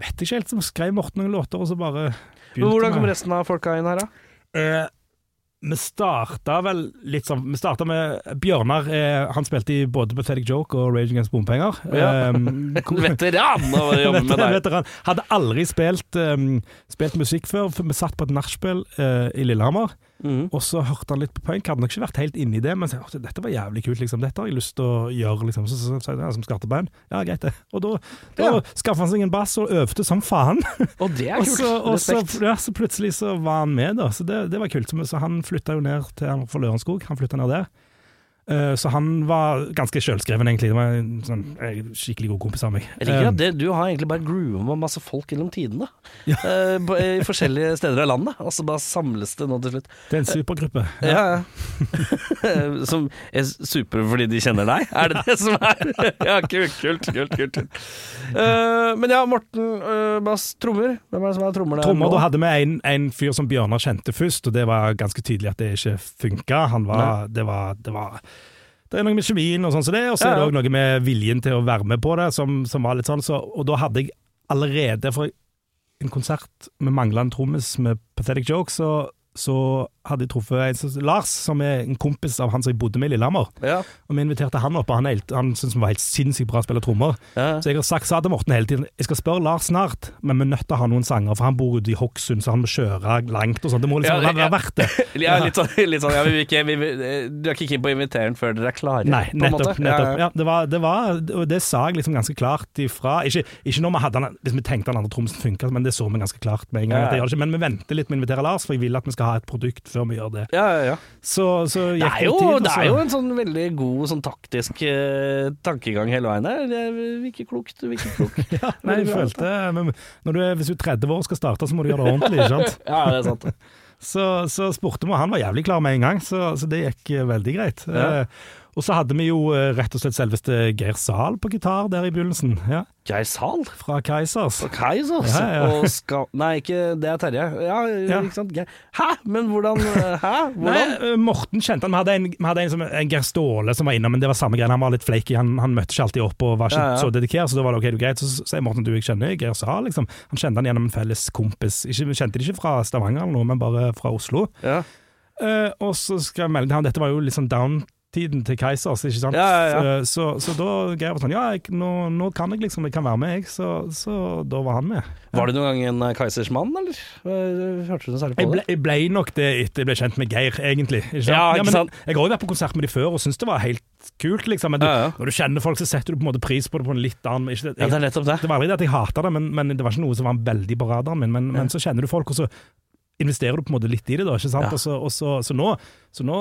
vet jeg ikke helt, så skrev Morten noen låter, og så bare Men hvordan kom resten av folka inn her, da? Eh, vi starta vel litt sånn Vi starta med Bjørnar. Eh, han spilte i både Pathetic Joke og Rage Against Bompenger. Ja. Um, veteran av å jobbe med deg. Veteran. Hadde aldri spilt, um, spilt musikk før, vi satt på et nachspiel uh, i Lillehammer. Mhm. Og så hørte han litt på punk, hadde nok ikke vært helt inni det, men sa «Å, dette var jævlig kult, liksom. Dette har jeg lyst til å gjøre, liksom. Så sa jeg ja, som skatteband, Ja, greit det. Og da, da Ja. skaffa han seg en bass og øvde som faen. Og det er Og kult. så, og så, Respekt. ja, så plutselig så var han med, da. Så det, det var kult. Så han flytta jo ned til Lørenskog. Han flytta ned der. Eh, så han var ganske sjølskreven, egentlig. Det var en sånn, en skikkelig god kompis av meg. Jeg liker Eh, at det, du har egentlig bare groova med masse folk gjennom tidene. Ja. Eh, I forskjellige steder av landet. Og så bare samles det nå til slutt. det er en supergruppe. Ja, ja. som er super fordi de kjenner deg? Er det det som er? ja, kult, kult, kult. kult. Eh, men ja, Morten Bass, trommer. Hvem er det som er trommer der Trommer, nå? da hadde vi en, en fyr som Bjørnar kjente først, og det var ganske tydelig at det ikke funka. Han var, det var, det var det er noe med kjemien og sånn som det, og så Ja, er det òg noe med viljen til å være med på det, som, som var litt sånn. Så, og da hadde jeg allerede for en konsert med manglende trommis med Pathetic Jokes, så, så hadde jeg truffet Lars, som er en kompis av han som jeg bodde med i Lillehammer. Ja. Og vi inviterte han opp, og han, helt- han syntes han var helt sinnssykt bra å spille trommer. Ja. Så jeg har sagt, sa til Morten hele tiden Jeg skal spørre Lars snart, men vi er nødt til å ha noen sanger, for han bor ute i Hokksund, så han må kjøre langt og sånn. Det må liksom Ja, være verdt det. Ja, litt sånn, litt sånn vi ikke, vi, Du er ikke keen på å invitere den før dere er klare? Nei, nettopp. nettopp. Ja, det, var, det var Og det sa jeg liksom ganske klart ifra. Ikke, ikke når vi hadde han Hvis vi tenkte han andre trommisen funka, men det så vi ganske klart med en gang. Men vi venter litt med å invitere Lars, for jeg vil at vi skal ha et produkt før vi av det. Ja, ja, ja. Så, så Det er, jo, tid, det er jo en sånn veldig god sånn taktisk uh, tankegang hele veien her. Det virker klokt, det virker klokt. ja, Nei, jeg følte men du er, Hvis du er 30 år og skal starte, så må du gjøre det ordentlig. ikke sant? ja, det er sant. Så, så spurte vi, og han var jævlig klar med en gang, så, så det gikk eh, veldig greit. Ja. Eh, og så hadde vi jo eh, rett og slett selveste Geir Zahl på gitar der i begynnelsen, ja, Geir Zahl? fra Keisers. Fra Keisers? Ja, ja. Og ska Nei, ikke det er Terje. Ja, Ja. ikke sant. Hæ? Men hvordan Hæ? Hvordan? Nei, Morten kjente han. Vi hadde en, vi hadde en, som, en Geir Ståle som var innom, men det var samme greia. Han var litt flaky, han, han møtte ikke alltid opp og var ikke så dedikert, så da var det ok, er greit. Så sier Morten du, jeg kjenner Geir Zahl, liksom. Han kjente han gjennom en felles kompis. Ikke, vi kjente det ikke fra Stavanger eller noe, men bare fra Oslo. Ja. Uh, og så skal jeg melde til han, dette var jo litt sånn down-tiden til Keisers, ikke sant? Ja, ja, ja. Eh, Så, så da Geir var sånn, ja, jeg, nå, nå kan jeg liksom, jeg kan være med, jeg. Så, så da var han med. Var det noen gang en keisersmann, mann, eller? Eh, Hørte du noe særlig på Jeg ble, det? jeg ble nok det etter jeg ble kjent med Geir, egentlig. Ikke sant? Ja, ikke men? Jeg har jo vært på konsert med de før og syns det var helt kult, liksom. Men du, når du kjenner folk, så setter du på en måte pris på det på en litt annen ikke, Ja, det er nettopp det. Det var aldri det at jeg hata det, men, men det var ikke noe som var veldig på radaren min. Men, men så kjenner du folk, og så investerer du på en måte litt i det, da. Ikke sant? Ja. Og så, og så, så, nå, så nå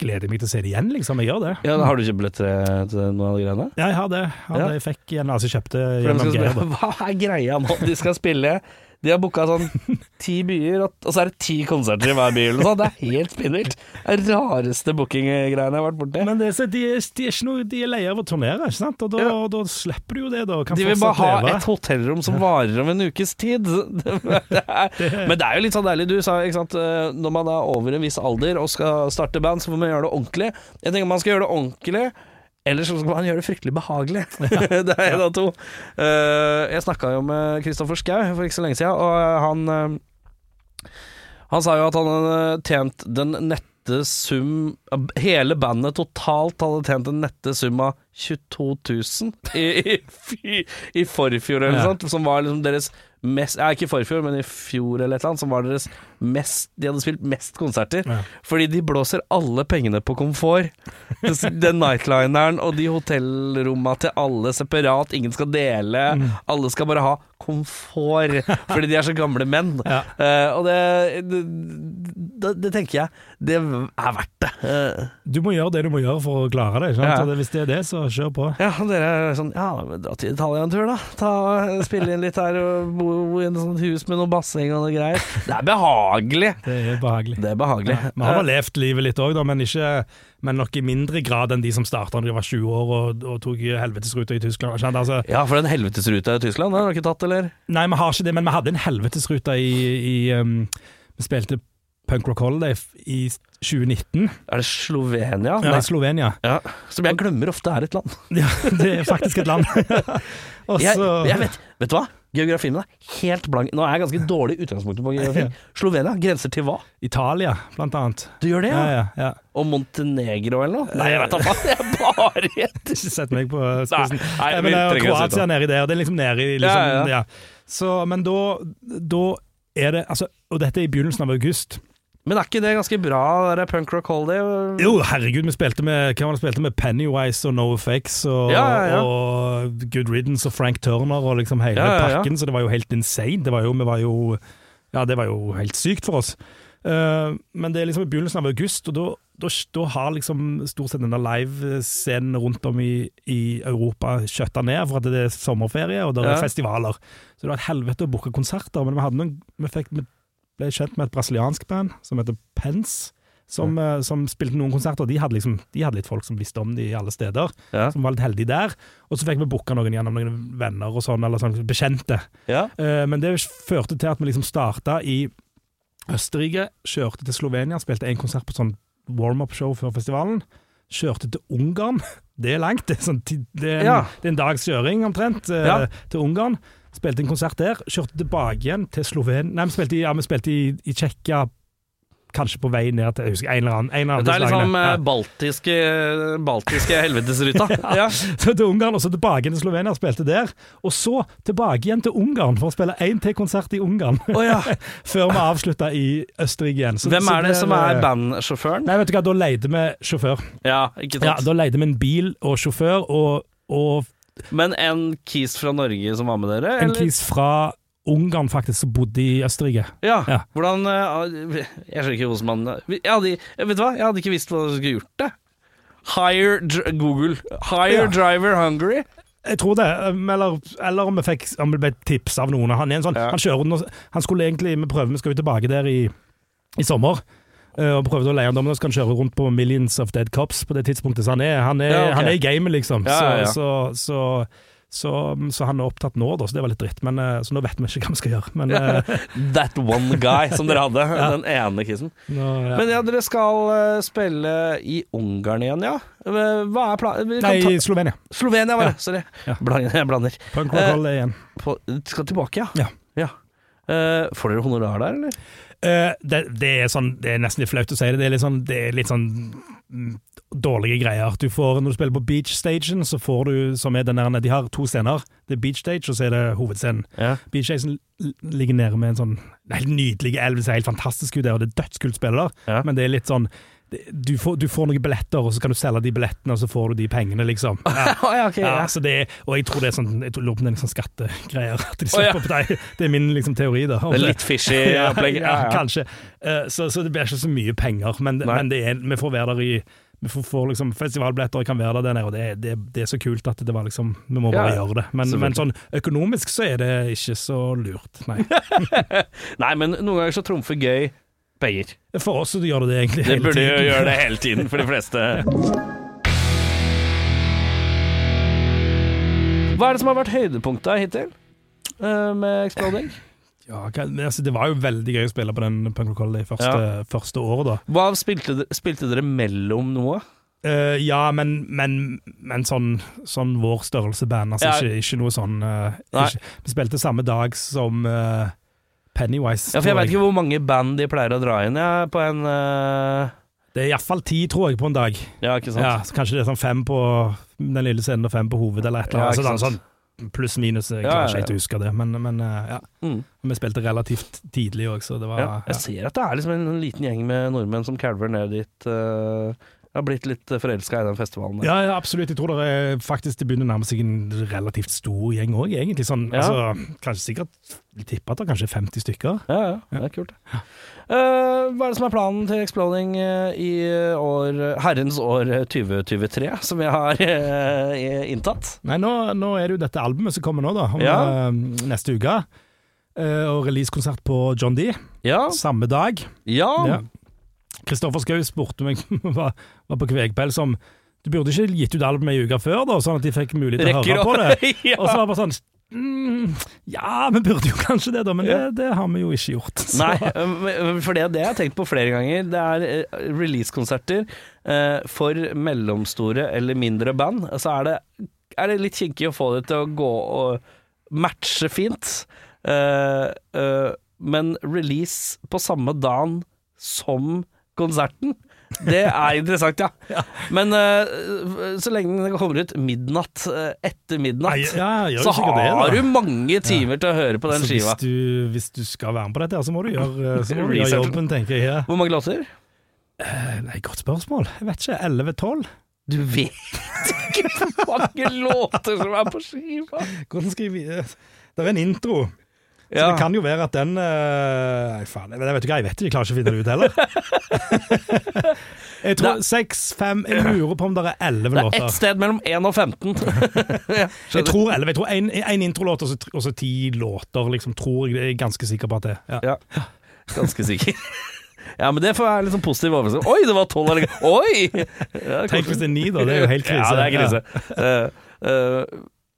gleder meg til å se det igjen, liksom. Jeg gjør det. Ja, Har du ikke billett til, til noen av de greiene? Ja, jeg har det. Har Ja. det. Jeg fikk igjen, altså jeg kjøpte gjennom Geir. hva er greia nå? De skal spille De har booka sånn ti byer, og og så er det ti konserter i hver by. eller sånn. Det er helt spinnvilt. Det er rareste bookinggreiene jeg har vært borti. Men det, så- de, er, de er noe De er lei av å turnere, ikke sant? Og da, Ja. da slipper du jo det, da. De vil bare ha leve. et hotellrom som varer om en ukes tid. Det er, men det er jo litt sånn deilig. Du sa ikke sant eh, når man er over en viss alder og skal starte band, så får man gjøre det ordentlig. Jeg tenker man skal gjøre det ordentlig. Eller så skal man gjøre det fryktelig behagelig. det er en av to. Eh, jeg snakka jo med Kristoffer Schou for ikke så lenge siden, og han eh, Han sa jo at han hadde tjent den nette sum Hele bandet totalt hadde tjent den nette sum av 22 000 i, i, i forfjor eller Ja. sånt, som var liksom deres mest Ja, ikke forfjor, men i fjor eller et eller annet, som var deres mest De hadde spilt mest konserter. Ja. Fordi de blåser alle pengene på komfort. Den nightlineren og de hotellromma til alle separat, ingen skal dele. Mm. Alle skal bare ha komfort, fordi de er så gamle menn. Ja. Uh, og det, det, det, det tenker jeg, det er verdt det. Uh. Du må gjøre det du må gjøre for å klare det. Ja. Det, hvis det er det, så kjør på. ja, dere er sånn Ja, dra til Italia en tur, da. Ta, spille inn litt her og bo i en sånn hus med noe basseng og noe greier. Det er behagelig. Det er behagelig. Det er behagelig. Vi har nå levd livet litt òg, men, men nok i mindre grad enn de som starta da de var 20 år og, og tok helvetesruta i Tyskland. Altså, Ja, for den helvetesruta i Tyskland, den har du ikke tatt, eller? nei, vi har ikke det, men vi hadde en helvetesruta i, i um, Vi spilte Punk Rock Holiday i 2019. Er det Slovenia? Ja, er Slovenia. Ja, som jeg glemmer ofte er et land. Ja, det er faktisk et land. Også, Jeg, jeg vet, vet du hva? Geografien min er helt blank. Nå er jeg ganske dårlig i utgangspunktet på geografi. Slovenia grenser til hva? Italia, blant annet. Du gjør det, Ja, ja? ja, ja. Og Montenegro eller noe? Nei, jeg vet da faen. Jeg bare gjetter. Ikke sett meg på spissen. Nei, nei, men det er Kroatia nedi der. Det er liksom nedi liksom, Ja, ja. ja. Så, Men da, da er det altså, Og dette er i begynnelsen av august. Men er ikke det ganske bra, det punk rock holiday? Jo, herregud, vi spilte med Hva var det spilte med Pennywise og NoFX og, Ja, ja, ja. og Good Riddance og Frank Turner og liksom hele pakken, så det var jo helt insane. Det var jo, var jo Ja, det var jo helt sykt for oss. Uh, men det er liksom i begynnelsen av august, og da, da, da har liksom stort sett denne livescenen rundt om i, i Europa skjøtta ned, for at det er sommerferie og det er Ja. festivaler. Så det var et helvete å booke konserter, men vi, hadde noen, vi, fikk, vi ble kjent med et brasiliansk band som heter Pence. Som, ja. som spilte noen konserter. De hadde, liksom, de hadde litt folk som visste om de i alle steder. Ja. Som var litt heldige der. Og så fikk vi booka noen gjennom noen venner og sånn, eller sånn bekjente. Ja. Eh, men det førte til at vi liksom starta i Østerrike, kjørte til Slovenia, spilte en konsert på sånn warm-up-show før festivalen. kjørte til Ungarn. Det er langt. Det er, sånn, det er, en, Ja. det er en dags kjøring omtrent eh, Ja. til Ungarn. Spilte en konsert der. Kjørte tilbake igjen til Slovenia. Nei, vi spilte, i- ja, vi spilte i, i Tsjekkia, kanskje på vei ned til jeg husker, en eller annen. En eller annen Det er liksom eh, baltiske, baltiske helvetesruta. ja. Så til Ungarn, og så tilbake igjen til Slovenia, spilte der. Og så tilbake igjen til Ungarn for å spille én til konsert i Ungarn. Å ja. Før vi avslutta i Østerrike igjen. Så- Hvem så er det som er bandsjåføren? Nei, vet du hva, da leide vi sjåfør. Ja, ikke Ja, sant? Da leide vi en bil og sjåfør, og, og Men en kis fra Norge som var med dere? en eller? kis fra Ungarn faktisk, som bodde i Østerrike. Ja. Ja. Hvordan eh, Jeg skjønner ikke hvordan man jeg hadde, Vet du hva? Jeg hadde ikke visst hva jeg skulle gjort det. Hire Google. Hire Ja. driver Hungary. Jeg tror det, eller, eller om vi fikk om vi ble tips av noen. Han, er en sånn, Ja. han kjører den, Han skulle egentlig Vi prøver, vi skal jo tilbake der i, i sommer. Eh, og prøvde å leie han da, men kan kjøre rundt på Millions of Dead Cops på det tidspunktet. Så han er, han er, Ja, okay. han er i gamet, liksom. Ja, ja. Så, så, så, så, så han er opptatt nå, da, så det var litt dritt. Men, eh, så nå vet vi ikke hva vi skal gjøre. Men, eh, That one guy som dere hadde. Den ene kisen. nå, ja. Men ja, dere skal spille i Ungarn igjen, ja? Hva er planen? Nei, ta... Slovenia. Slovenia, var det. Sorry. Blander, jeg blander. Punk rock igjen. På, skal tilbake, ja? Ja. Får dere honorar der, eller? Eh, det, det, er sånn, det er nesten litt flaut å si det. Det er litt sånn, det er litt sånn mm, dårlige greier. Du får, når du spiller på beach-stagen, så får du som er den der, De har to scener. Det er beach-stage, og så er det hovedscenen. Ja. Beach-stagen ligger nede med en sånn helt nydelig elv. Ser helt fantastisk ut der, og det er dødskult spiller. Ja. Men det er litt sånn du får, du får noen billetter, og så kan du selge de billettene, og så får du de pengene, liksom. Ja. okay, ja, ja. Det, og jeg tror det er sånn Jeg tror- lurer på om det er sånn skattegreier. At de Å, ja. på det. det er min liksom, teori, da. Det er litt fishy ja, opplegg. ja, kanskje. Eh, så, så det blir ikke så mye penger, men, men det er, vi får være der i vi får, får liksom Festivalbilletter kan være der, der nede, og det, er- det, det er så kult at det var liksom Vi må bare Ja, gjøre det. Men, men sånn økonomisk så er det ikke så lurt, nei. Nei, men noen ganger så trumfer gøy penger. For oss så gjør det det egentlig hele tiden. Det burde jo gjøre det hele tiden for de fleste. Hva er det som har vært høydepunktet hittil eh, med Exploding? Ja, altså, det var jo veldig gøy å spille på den Punk Rock Holiday første, første året, da. Hva spilte, spilte dere mellom noe? Uh, ja, men, men, men sånn, sånn vår størrelse band, altså Ja. ikke, ikke noe sånn uh, ikke, Vi spilte samme dag som eh, Pennywise. Ja, for jeg veit ikke hvor mange band de pleier å dra inn ja, på en uh... Det er iallfall ti, tror jeg, på en dag. Ja, ikke sant? Ja, så Kanskje det er sånn fem på den lille scenen og fem på hovedet, eller et eller annet. Ja, sånn, sånn pluss minus. Jeg klarer ja, ikke ja. å huske det, men, men eh, ja. Mm. Vi spilte relativt tidlig òg, så det var jeg ser at det er liksom en liten gjeng med nordmenn som calver ned dit. Uh, har blitt litt forelska i den festivalen. Ja, ja, absolutt. Jeg tror det er faktisk det begynner å nærme seg en relativt stor gjeng òg, egentlig. Sånn, Ja. altså, kanskje sikkert Jeg tipper at det er kanskje 50 stykker. Ja, ja, det er kult. Ja. Uh, hva er det som er planen til Exploding eh, i år, herrens år 2023, som vi har uh, inntatt? Nei, nå, nå er det jo dette albumet som kommer nå, da. Om, Ja. eh, neste uke. Eh, og releasekonsert på John D. Ja. Samme dag. ja. Kristoffer Schou spurte meg var, var på Kvegpels som Du burde ikke gitt ut albumet ei uke før, da, sånn at de fikk mulighet til å høre på det. ja. Og så var det bare sånn mm, Ja, vi burde jo kanskje det, da, men det, Ja. det har vi jo ikke gjort. Så. Nei, for det, det har jeg tenkt på flere ganger. Det er eh, releasekonserter eh, for mellomstore eller mindre band. Så er det, er det litt kinkig å få det til å gå og matche fint. Eh, eh, men release på samme dagen som konserten, det er interessant, ja. Men uh, så lenge den kommer ut midnatt uh, etter Nei, midnatt, ja, så har det, har du mange timer til å høre på den Så skiva. hvis du, hvis du skal være med på dette, så må du gjøre, så må du gjøre jobben, tenker jeg. Hvor mange låter? Uh, Nei, godt spørsmål. Jeg vet ikke. 11-12? Du vet ikke hvor mange låter som er på skiva! Hvordan skal jeg Det er en intro. Så Ja. det kan jo være at den eh, Nei, faen. Jeg vet ikke, jeg vet ikke, jeg klarer ikke å finne det ut heller. jeg tror seks, fem Jeg lurer på om det er elleve Det er låter. ett sted mellom 1 og 15. Ja, Jeg tror elleve. Jeg tror én introlåt og så ti låter, liksom, tror jeg. Jeg er ganske sikker på at det ja. Ja, ganske sikker. Ja, men det får være litt sånn positiv overraskelse. Oi, det var tolv eller Oi! Ja, Tenk hvis det er ni, da. Det er jo helt krise. Ja, det er krise. Eh, eh,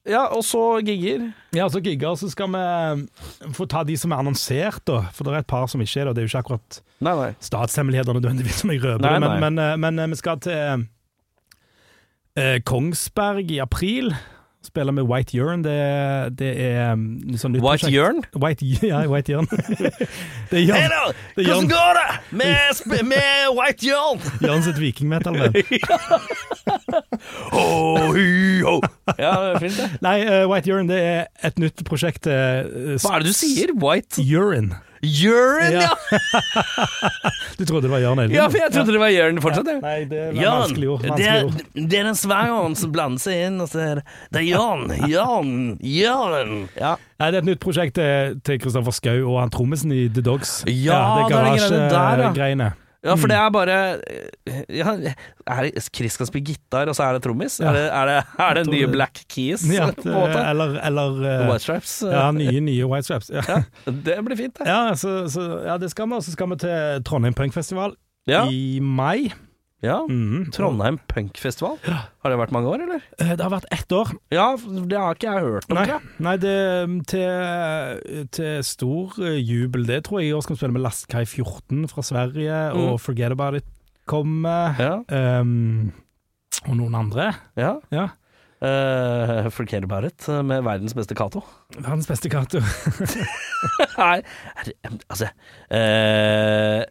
ja, og så gigger. Ja, så gigger, så skal vi eh, få ta de som er annonsert, da. For det er et par som ikke er det. Det er jo ikke akkurat Nei, nei. statshemmeligheter nødvendigvis som jeg røper, Nei, men, men, eh, men eh, vi skal til Eh, Kongsberg i april. Spiller med White Urn. Det, det er sånn nytt White. Jørn? White, ja, White Urn. det er Jørn, Hey det er Hvordan går det med, med White Jørn? Jørn sitt vikingmetal-band. Oh, ho. Ja, det er fint, det. Nei, uh, White Urn det er et nytt prosjekt Uh, Hva er det du sier? White Urine. Jørn, ja! Du trodde det var Jørn Elvin? Ja, for jeg trodde det var Jørn fortsatt, Ja. Nei, det er Jørn, vanskelig ord. det er, det er den svangeren som blander seg inn, og så er det er Jørn, Jørn, Jørn. Ja. Nei, det er et nytt prosjekt til- til Kristoffer Schou og han trommisen i The Dogs. Ja, det er ja. garasjegreiene. Ja, for det er bare ja, er det, Chris skal spille gitar, og så er det trommis? Ja. Er, det, er, det, er det nye. Black Keys? Ja, eller eller eh, White Stripes? ja, nye, nye White Straps. Ja, det blir fint, det. ja, så, så, ja det skal vi. Og så skal vi til Trondheim Punkfestival i mai. Ja. Mhm. Trondheim Punkfestival. Har det vært mange år, eller? Eh, Det har vært ett år. Ja, det har ikke jeg hørt om. Nei, nei det til, til stor eh, jubel. Det tror jeg i år skal vi spille med Lastkai 14 fra Sverige, Mm. og Forget About It kommer. Ja, um, og noen andre. ja. Ja. Uh, forget about it, med verdens beste Cato. Verdens beste Cato. Nei, altså uh,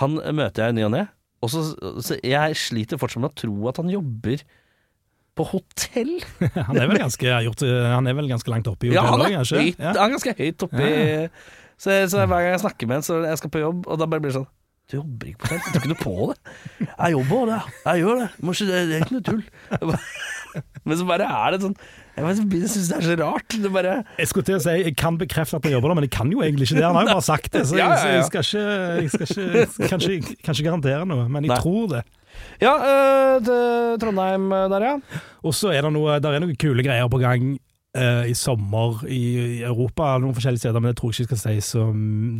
Han møter jeg i ny og ne, og så, så jeg sliter fortsatt med å tro at han jobber på hotell. Han er ganske, gjort, han er vel ganske langt oppe i Ja, han er, høyt, han er ganske høyt oppi så, så hver gang jeg snakker med en, så jeg skal på jobb, og da bare blir det sånn Du jobber ikke på hotell? Du tror ikke noe på det? Jeg jobber det, jeg gjør det. Det er ikke noe tull. Men så bare er det sånn Jeg, syns det er så rart. Det bare Jeg skulle til å si jeg kan bekrefte at jeg jobber der, men jeg kan jo egentlig ikke det. Han har jo bare sagt det, så jeg, jeg skal ikke, jeg skal ikke jeg kan, ikke, kan ikke garantere noe, men jeg Nei. tror det. Ja, øh, til Trondheim der, ja. Og så er det noe, er noen kule greier på gang eh, i sommer i, i Europa, noen forskjellige steder, men det tror jeg ikke jeg skal si, så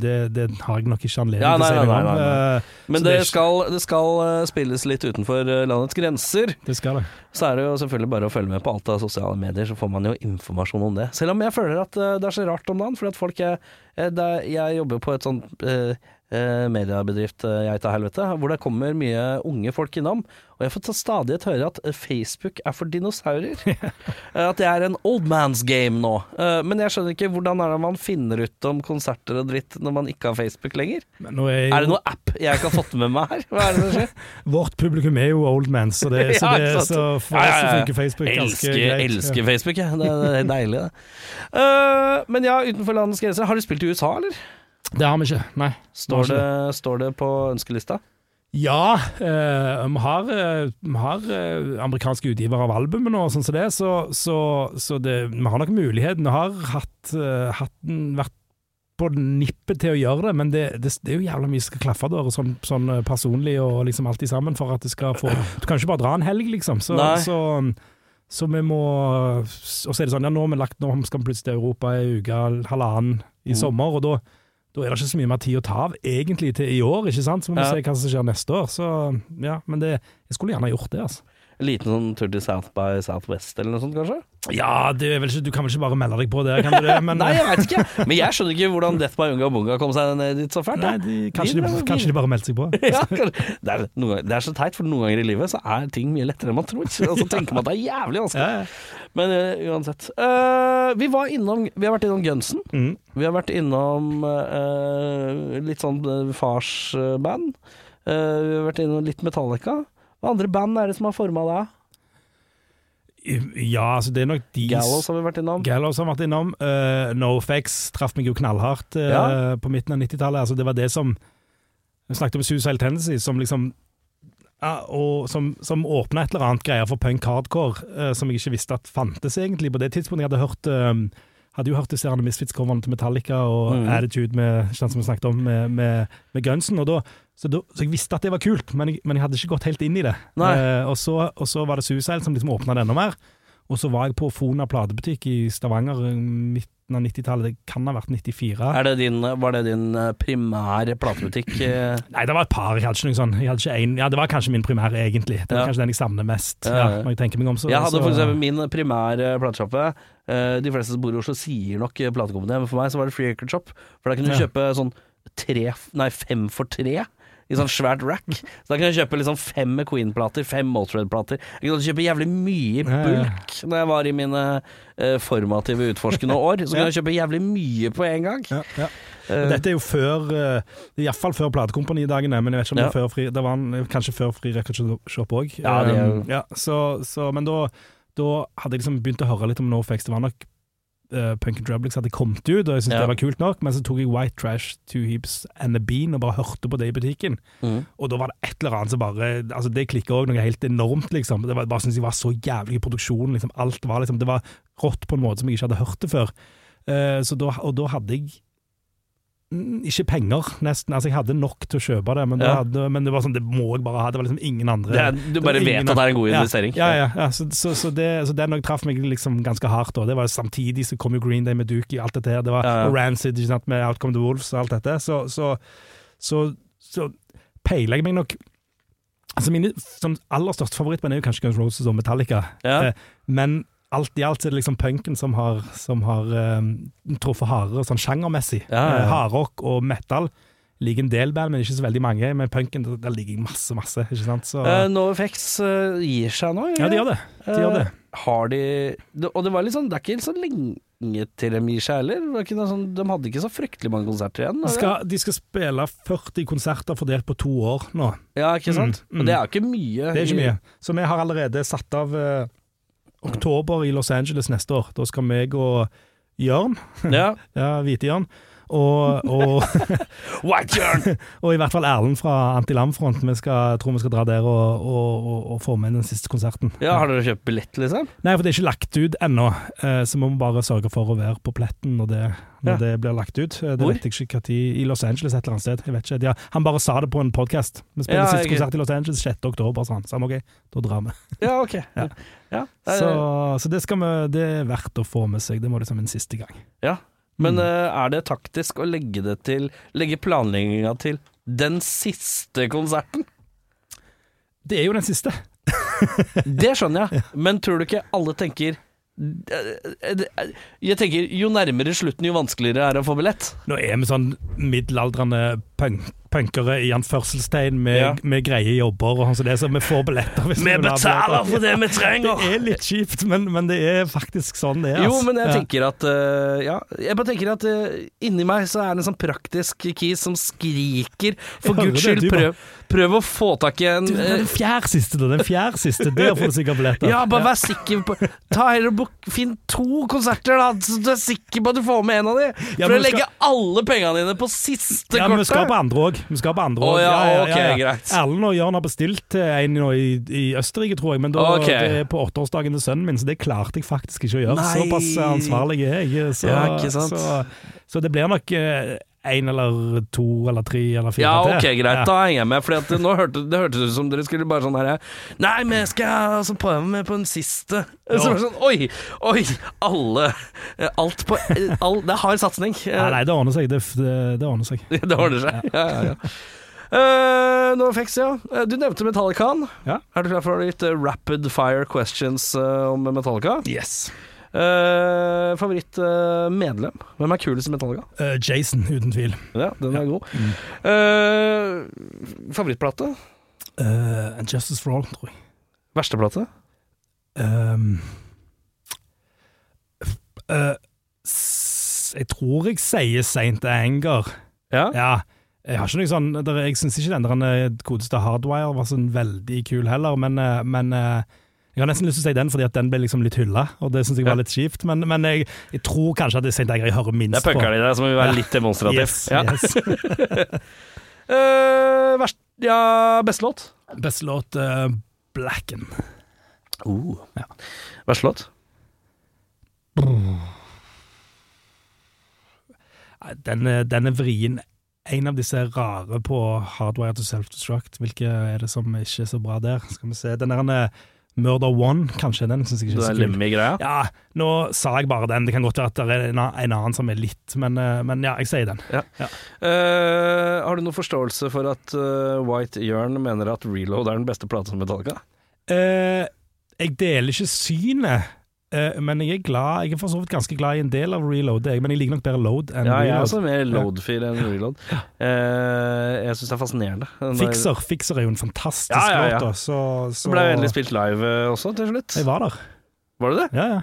det, det har jeg nok ikke anledning Ja, til å si noe om. nei, nei. Eh, Men det, det skal, det skal øh, spilles litt utenfor øh, landets grenser. det skal det. Så er det jo selvfølgelig bare å følge med på alt av sosiale medier, så får man jo informasjon om det. Selv om jeg føler at det er så rart om dagen, fordi at folk er, eh, er Jeg jobber på et sånt eh, eh, mediebedrift, eh, jeg helvete, hvor det kommer mye unge folk innom. Og jeg får til stadighet høre at eh, Facebook er for dinosaurer. Eh, at det er en old man's game nå. Eh, men jeg skjønner ikke hvordan er det man finner ut om konserter og dritt når man ikke har Facebook lenger? Er, jo, Er det noen app jeg ikke har fått med meg her? Hva er det som skjer? Vårt publikum er jo old man, så, det, så, det, så for Ja, ja, oss ja. funker Facebook ganske greit. elsker Facebook, jeg. Det, det er deilig, det. Uh, men ja, utenfor landets grenser. Har du spilt i USA, eller? Det har vi ikke, nei. Står det, står det på ønskelista? Ja, eh, vi har, eh, vi har eh, amerikanske utgivere av albumet nå, sånn som det, så, så, så det, vi har nok muligheten. Vi har hatt, eh, hatt vært på nippet til å gjøre det, men det, det, det er jo jævla mye som skal klaffe der, sånn, sånn personlig og liksom alltid sammen for at det skal få Du kan ikke bare dra en helg, liksom. Så, så, så vi må Og så er det sånn, ja, nå har vi lagt Nå skal vi plutselig til Europa ei uke, halvannen i Mm. sommer, og da da er det ikke så mye mer tid å ta av, egentlig, til i år, ikke sant? Så må vi Ja. se hva som skjer neste år. Så ja, men det, jeg skulle gjerne gjort det, altså. En liten sånn tur til South by Southwest eller noe sånt, kanskje? Ja, ikke, du kan vel ikke bare melde deg på det? kan du det? Men, Nei, jeg vet ikke. Men jeg skjønner ikke hvordan Death by Unga Bunga kom seg ned dit så fælt. Nei, de, kanskje, De de, kanskje de bare meldte seg på. Ja, det, er, ganger, det er så teit, for noen ganger i livet så er ting mye lettere enn man tror. Og så tenker man at det er jævlig vanskelig. Ja, ja. Men uh, uansett. Uh, vi, var innom, vi har vært innom Gunsen. Mm. Vi har vært innom uh, litt sånn eh, farsband. Eh, vi har vært innom litt Metallica. Hva andre band er det som har forma deg? ja, altså det er nok de Gallows har vi vært innom. Gallows har vært innom. Uh, NoFX traff meg jo knallhardt uh, Ja. på midten av 90-tallet. Altså, det var det som Vi snakket om Suicide Tendency, som liksom ja, og som, som åpna et eller annet greier for punk hardcore, uh, som jeg ikke visste at fantes egentlig på det tidspunktet. Jeg hadde hørt eh, hadde jo hørt disse Misfits-coverne til Metallica og mm. Attitude med, som vi snakket om, med, med, med Gunsen. Og da, så, da, så jeg visste at det var kult, men jeg, men jeg hadde ikke gått helt inn i det. Eh, og, så, og så var det Suicide som liksom åpna det enda mer. Og så var jeg på Fona platebutikk i Stavanger i midten av 90-tallet. Det kan ha vært 94. Er det din, var det din eh, primære platebutikk? eh? Nei, det var et par. Jeg hadde ikke noe sånn jeg hadde ikke en, Ja, det var kanskje min primære, egentlig. Det var Ja. kanskje den jeg savner mest, Ja, når jeg tenker meg om. Så, Jeg hadde for eksempel min primære platesjappe. Eh, de fleste som bor i Oslo sier nok eh, men for meg så var det Free Record Shop. For da kunne du kjøpe sånn tre, nei fem for tre i sånn svært rack. Så da kan jeg kjøpe liksom fem McQueen-plater, fem Maltred-plater. Jeg kunne kjøpe jævlig mye i Ja, bulk når jeg var i mine uh, formative utforskende år. Så kunne jeg kjøpe jævlig mye på en gang. Ja, ja. Eh, Dette er jo før uh, Iallfall før platekompanidagene, men jeg vet ikke om det før fri Det var en, kanskje før Fri Record Shop òg. Ja, det er jo- ja, så, så, men da, da hadde jeg liksom begynt å høre litt om NoFX. Det var nok uh, Punk and Drublix hadde kommet ut, og jeg syntes Ja. det var kult nok, men så tok jeg White Trash, Two Heaps and a Bean og bare hørte på det i butikken. mm. Og da var det et eller annet som bare Altså Det klikka òg noe helt enormt, liksom. Det var, bare syntes jeg var så jævlig i produksjonen. Liksom. Alt var liksom Det var rått på en måte som jeg ikke hadde hørt det før. Uh, så da, og da hadde jeg ikke penger, nesten. Altså Jeg hadde nok til å kjøpe det, men, ja. det, hadde, men det var sånn Det må jeg bare ha. Det var liksom ingen andre er, du bare vet at det er en god investering. Ja, ja, ja. Så, så, så, det, så den òg traff meg liksom ganske hardt. Og Det var Samtidig så kom jo Green Day med Duki, alt dette her. Det var Ja. Rancid sant, med Outcome the Wolves og alt dette. Så, så, så, så peiler jeg meg nok Altså sånn, aller største favorittband er jo kanskje Guns Roses og Metallica. Ja. Eh, men alt i alt så er det liksom punken som har, som har eh, truffet hardere sånn sjangermessig. Ja, ja, ja. Eh, Hardrock og metal ligger en del band, men ikke så veldig mange. Men punken, der- ligger masse, masse. ikke sant? Så, Uh, NoFX uh, gir seg nå? ja, de gjør det. De gjør det. Eh, har de Og det var litt sånn Det er ikke så lenge til de gir seg heller. Sånn, de hadde ikke så fryktelig mange konserter igjen. De skal, de skal spille 40 konserter fordelt på to år nå. Ja, ikke sant? Mm, mm. Og det er jo ikke mye. Det er ikke mye. Så vi har allerede satt av eh, oktober i Los Angeles neste år. Da skal meg og Jørn, Ja. ja, Hvite-Jørn, og, og, og i hvert fall Erlend fra Antilam-front. Vi skal, tror vi skal dra der og, og, få med den siste konserten. Ja, har dere kjøpt billett, liksom? Nei, for det er ikke lagt ut ennå, eh, så vi må bare sørge for å være på pletten når det, når Ja. det blir lagt ut. Eh, Det Hvor? vet jeg ikke tid, I Los Angeles et eller annet sted. Jeg vet ikke. De han bare sa det på en podkast. Vi spiller Ja, siste jeg- konsert i Los Angeles 6. oktober, sa han. Så han ok, da drar vi. Ja, ok. Ja. Ja. Så, så det, skal vi, det er verdt å få med seg. Det må liksom en siste gang. ja. Men Mm. eh, er det taktisk å legge det til Legge planlegginga til den siste konserten? Det er jo den siste. Det skjønner jeg, men tror du ikke alle tenker Jeg tenker jo nærmere slutten, jo vanskeligere er det å få billett. Nå er vi sånn middelaldrende punk, punkere i anførselstegn med, Ja. med greie jobber og sånn, så vi får billetter. Vi betaler for det vi trenger! Det er litt kjipt, men, men det er faktisk sånn det er. Jo, altså. men jeg tenker at uh, Ja, jeg bare tenker at uh, inni meg så er det en sånn praktisk kis som skriker For guds skyld, prøv, prøv å få tak i en Du, eh, den fjerde siste, da. Den fjerde siste. Der får du sikkert billetter. Ja, bare vær sikker på Ta heller og Finn to konserter, da, så du er sikker på at du får med en av de. For ja, å legge skal- alle pengene dine på siste Ja, men vi skal på andre òg. Vi skal på andre Å, ja, ja, ok, greit. Erlend og Jørn har bestilt en nå i, i Østerrike, tror jeg, men da, okay. det er på åtteårsdagen til sønnen min, så det klarte jeg faktisk ikke å gjøre. Nei. Såpass ansvarlig er jeg. Så, Ja, ikke sant. Så, så det blir nok én eller to eller tre eller fire Ja, til. ok, greit, Ja. da henger jeg med. Fordi at nå hørte, det hørtes ut som dere skulle bare sånn her Nei, men jeg skal altså prøve meg på den siste. Så var det sånn, Oi, oi, alle Alt på all, Det er hard satsing. Nei, nei, det ordner seg. Det, det, det ordner seg. Det ordner seg. Ja, ja, ja. Uh, NoFX, ja. Eh, Du nevnte Metallicaen. Ja. Er du klar for litt eh, rapid fire questions eh, om Metallica? Yes. Uh, Favorittmedlem? Hvem er kulest i Metallica? Uh, Jason, uten tvil. Ja, den er god. Eh, favorittplate? Uh, And Justice for All, tror jeg. Verste plate? Um, eh, jeg tror jeg sier Saint Anger. Ja. Ja. Jeg har ikke noe sånn der, Jeg syns ikke den der eh, kodeste Hardwire var sånn veldig kul heller, men, eh, men eh, jeg har nesten lyst til å si den fordi at den ble liksom litt hylla, og det syns jeg var litt kjipt. Men, men jeg, jeg tror kanskje at det er Saint hører jeg hører Det minst er punkerne dine som vil være litt demonstrativ. Yes, ja. yes. uh, verst, ja, beste låt? Beste låt uh, Blacken. Ja. Verste låt? Den, er- den er vrien. En av disse er rare på Hardwire to Self-Destruct. Hvilke er det som ikke er så bra der? Skal vi se. Den der eh, Murder One, kanskje. Den syns jeg ikke er så kul. Lemmy-greia? Ja, nå sa jeg bare den. Det kan godt være at det er en, en annen som er litt, men, eh, men ja, jeg sier den. Eh, har du noen forståelse for at uh, White Jørn mener at Reload er den beste plata som Metallica? Uh, jeg deler ikke synet men jeg er glad Jeg er for så vidt ganske glad i en del av reload, men jeg liker nok bedre load enn Ja, jeg er også mer load-fyr enn reload. Eh, jeg syns det er fascinerende. Fixer, Fixer er jo en fantastisk Ja, ja, ja. låt, da, så, så Så ble endelig spilt live eh, også, til slutt. Jeg var der. Var du det? Ja, ja.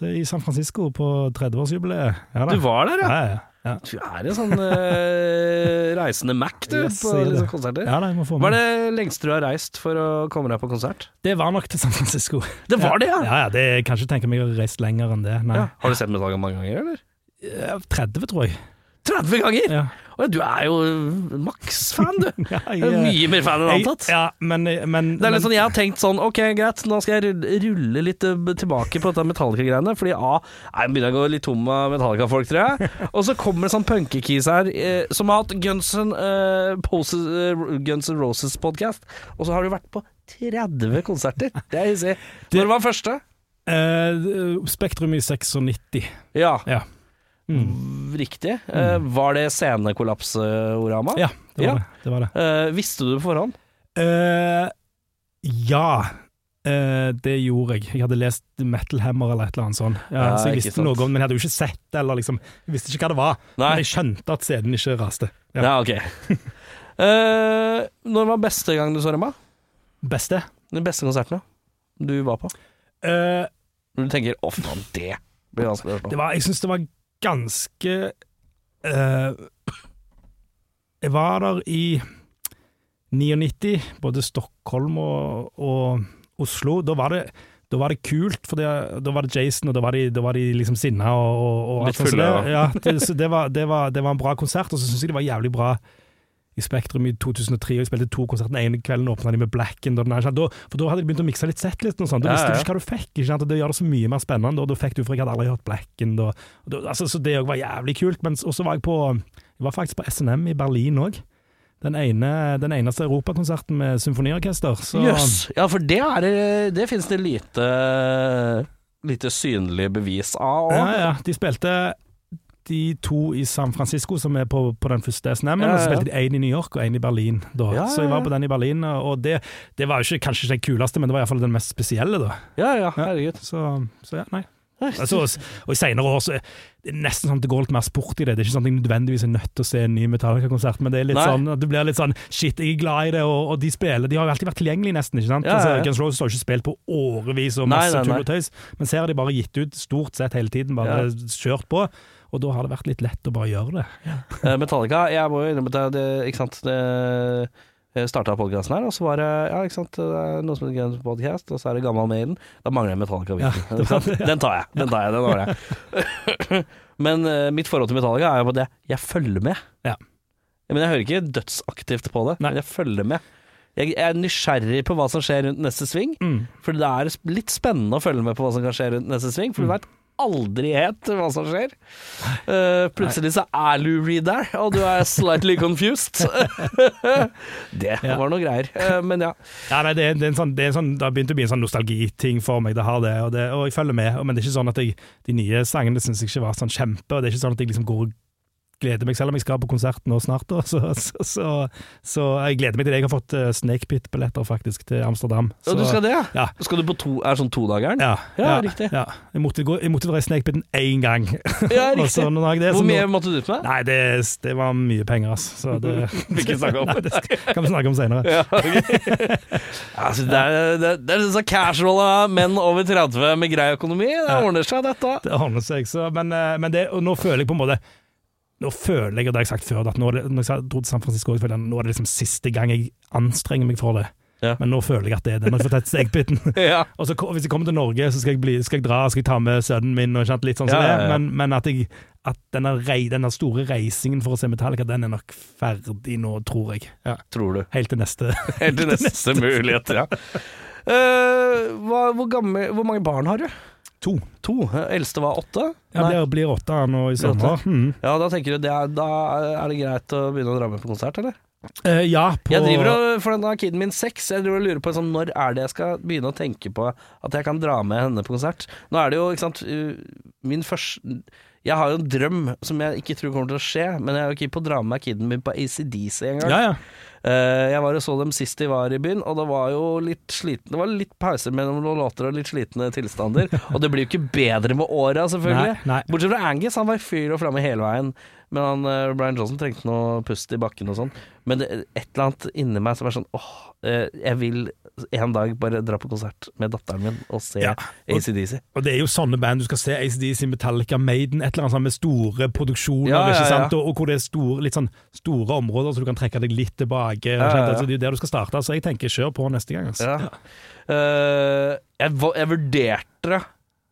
I San Francisco på 30-årsjubileet. Ja. Du var der, ja? Ja, ja. Ja. Du er en sånn uh, reisende Mac, du, Yes, på liksom, konserter. ja få Hva er det lengste du har reist for å komme deg på konsert? Det var nok til San Francisco. Det var det, ja! Ja, ja, det jeg kan ikke tenke meg å reise lenger enn det. Nei. Ja. Har du sett Metallica mange ganger, eller? 30, tror jeg. 30 ganger! Ja. Å, du er jo maks-fan, du. Ja, Du er Mye mer fan enn jeg- antatt. Ja, men, men Det er litt sånn, Jeg har tenkt sånn Ok, greit, nå skal jeg rulle, litt eh, tilbake på dette Metallica-greiene. Fordi A, jeg begynner å gå litt tom av Metallica-folk, tror jeg. Og så kommer det sånn punkekis her eh, som har hatt Guns N' uh, eh, Guns N' Roses-podkast. Og så har du vært på 30 konserter. Det er hissig. Når var første? Uh, Spektrum i 96. Ja, Ja. Mm. riktig. Eh, var det scenekollapsorama? Ja, det var Ja. det. det, var det. Eh, visste du det på forhånd? Uh, ja, Uh, det gjorde jeg. Jeg hadde lest Metal Hammer eller et eller annet sånt. Ja, Ja, så jeg visste noe om men jeg hadde jo ikke sett det, eller liksom Jeg visste ikke hva det var. Nei. Men jeg skjønte at scenen ikke raste. Ja. Ja, ok. uh, når var beste gang du så dem? Beste? Den beste konserten du var på? Uh, du tenker 'å, faen, det blir vanskelig å høre på'. det var, jeg syns det var ganske eh, Jeg var der i 99, både Stockholm og, og Oslo. Da var det da var det kult, for det, da var det Jason, og da var de, da var de liksom sinna og, og, og alt sånt fulle, det. Ja, det, så det, var, det, var, det var en bra konsert, og så syns jeg det var jævlig bra i Spektrum i 2003, og jeg spilte to konserter. Den ene kvelden åpna de med Blacken, da, for da hadde de begynt å mikse litt settlisten og sånn. Da visste du ikke hva du fikk, ikke sant? og det gjør det så mye mer spennende. Og da fikk du, for jeg hadde aldri hørt Blacken, da. Da altså, så det òg var jævlig kult. Men så var jeg på Jeg var faktisk på SNM i Berlin òg. Den, ene, den eneste europakonserten med symfoniorkester. Så Yes. Ja, for det, er, det- det finnes det lite Lite synlig bevis av. ja, ja, de spilte de to i San Francisco, som er på, på den første SNM-en, Ja, og så spilte de én i New York og én i Berlin. Ja, Så jeg var på den i Berlin, og det, det var ikke, kanskje ikke den kuleste, men det var iallfall den mest spesielle, da. ja, ja, herregud. Så, så ja, nei. Altså, og i senere år så er det nesten sånn at det går litt mer sport i det. Det er ikke sånn at jeg nødvendigvis er nødt til å se en ny Metallica-konsert, men det er litt Nei. sånn at du blir litt sånn Shit, jeg er glad i det, og, og de spiller De har jo alltid vært tilgjengelige, nesten. ikke sant? Ja, ja, ja. Altså, Guns Roses har ikke spilt på årevis og masse tull og tøys, men her har de bare gitt ut stort sett hele tiden, bare kjørt på. Og da har det vært litt lett å bare gjøre det. Ja. Metallica, jeg må jo innrømme det, det Ikke sant det jeg starta podkasten her, og så var det ja, ikke sant, noe som heter Guns Podcast, og så er det Gammal Maiden. Da mangler jeg Metallica. Ja? Den tar jeg. Den tar jeg, den har jeg. Men uh, mitt forhold til Metallica er jo på det jeg følger med. Ja. Men jeg hører ikke dødsaktivt på det, Nei. men jeg følger med. Jeg er nysgjerrig på hva som skjer rundt neste sving, Mm. for det er litt spennende å følge med på hva som kan skje rundt neste sving, for du veit aldri helt hva som skjer. Uh, plutselig så er Lou Reed der, og du er slightly confused. det Ja. var noe greier. uh, men ja. Ja, nei, det, er, det, er sånn, det, er sånn, det har begynt å bli en sånn nostalgiting for meg. Det har det, og, det, og jeg følger med. Men det er ikke sånn at jeg, de nye sangene syns jeg ikke var sånn kjempe. Og det er ikke sånn at jeg liksom går og gleder meg, selv om jeg skal på konsert nå snart. Da. Så, så, så, så jeg gleder meg til det. Jeg har fått uh, Snakepit-billetter faktisk til Amsterdam. Og du skal det, ja? Ja. Skal du på to, er sånn todageren? Ja, Ja, riktig. Ja. Jeg, måtte gå, jeg måtte dra i Snakepiten én gang. Ja, riktig. så det, Hvor så nå- mye måtte du ut med? Nei, det, det var mye penger, altså. Så det Vil ikke snakke om. Nei, det kan vi snakke om senere. Ja, okay. altså, det, er, det, det er så casual av menn over 30 med grei økonomi. Det ordner seg, dette. Det ordner seg, så, men, eh, men det, og nå føler jeg på en måte Nå føler jeg, og det har jeg sagt før, at nå når jeg dro til San Francisco, jeg føler jeg, nå er det liksom siste gang jeg anstrenger meg for det. Ja. Men nå føler jeg at det er det. Nå har jeg fått tatt stegbiten. Ja. Og så Hvis jeg kommer til Norge, så skal jeg, bli, skal jeg dra skal jeg ta med sønnen min. og sant, litt sånn som Ja, det. Men, men at, jeg, at denne, rei, denne store reisingen for å se Metallica, den er nok ferdig nå, tror jeg. Ja. Tror du. Helt til neste. Helt til neste mulighet, ja. Uh, hva, hvor, gammel, hvor mange barn har du? To. To. Eldste var åtte? Jeg blir, blir åtte nå i sommer. Mm. Ja, da tenker du det er, da er det greit å begynne å dra med på konsert, eller? Uh, ja, på Jeg driver og, For den har kiden min seks. Jeg driver og lurer på sånn, når er det jeg skal begynne å tenke på at jeg kan dra med henne på konsert. Nå er det jo, ikke sant uh, Min første Jeg har jo en drøm som jeg ikke tror kommer til å skje, men jeg er jo keen på å dra med kiden min på ACDC en gang. Ja, ja. Eh, jeg var og så dem sist de var i byen, og det var jo litt sliten Det var litt pauser mellom noen låter og litt slitne tilstander. og det blir jo ikke bedre med åra, selvfølgelig. Nei, nei. Bortsett fra Angus, han var i fyr og flamme hele veien. Men han, uh, Brian Johnson trengte noe pust i bakken og sånn. Men det, et eller annet inni meg som er sånn åh, uh, jeg vil en dag bare dra på konsert med datteren min og se Ja, ACDC. Og det er jo sånne band du skal se, ACDC, Metallica, Maiden, et eller annet sånt med store produksjoner, Ja, ja? Og, og hvor det er store, litt sånn store områder, så du kan trekke deg litt tilbake. Altså, det er jo der du skal starte, så jeg tenker kjør på neste gang. Altså. Ja. Eh, jeg, jeg vurderte det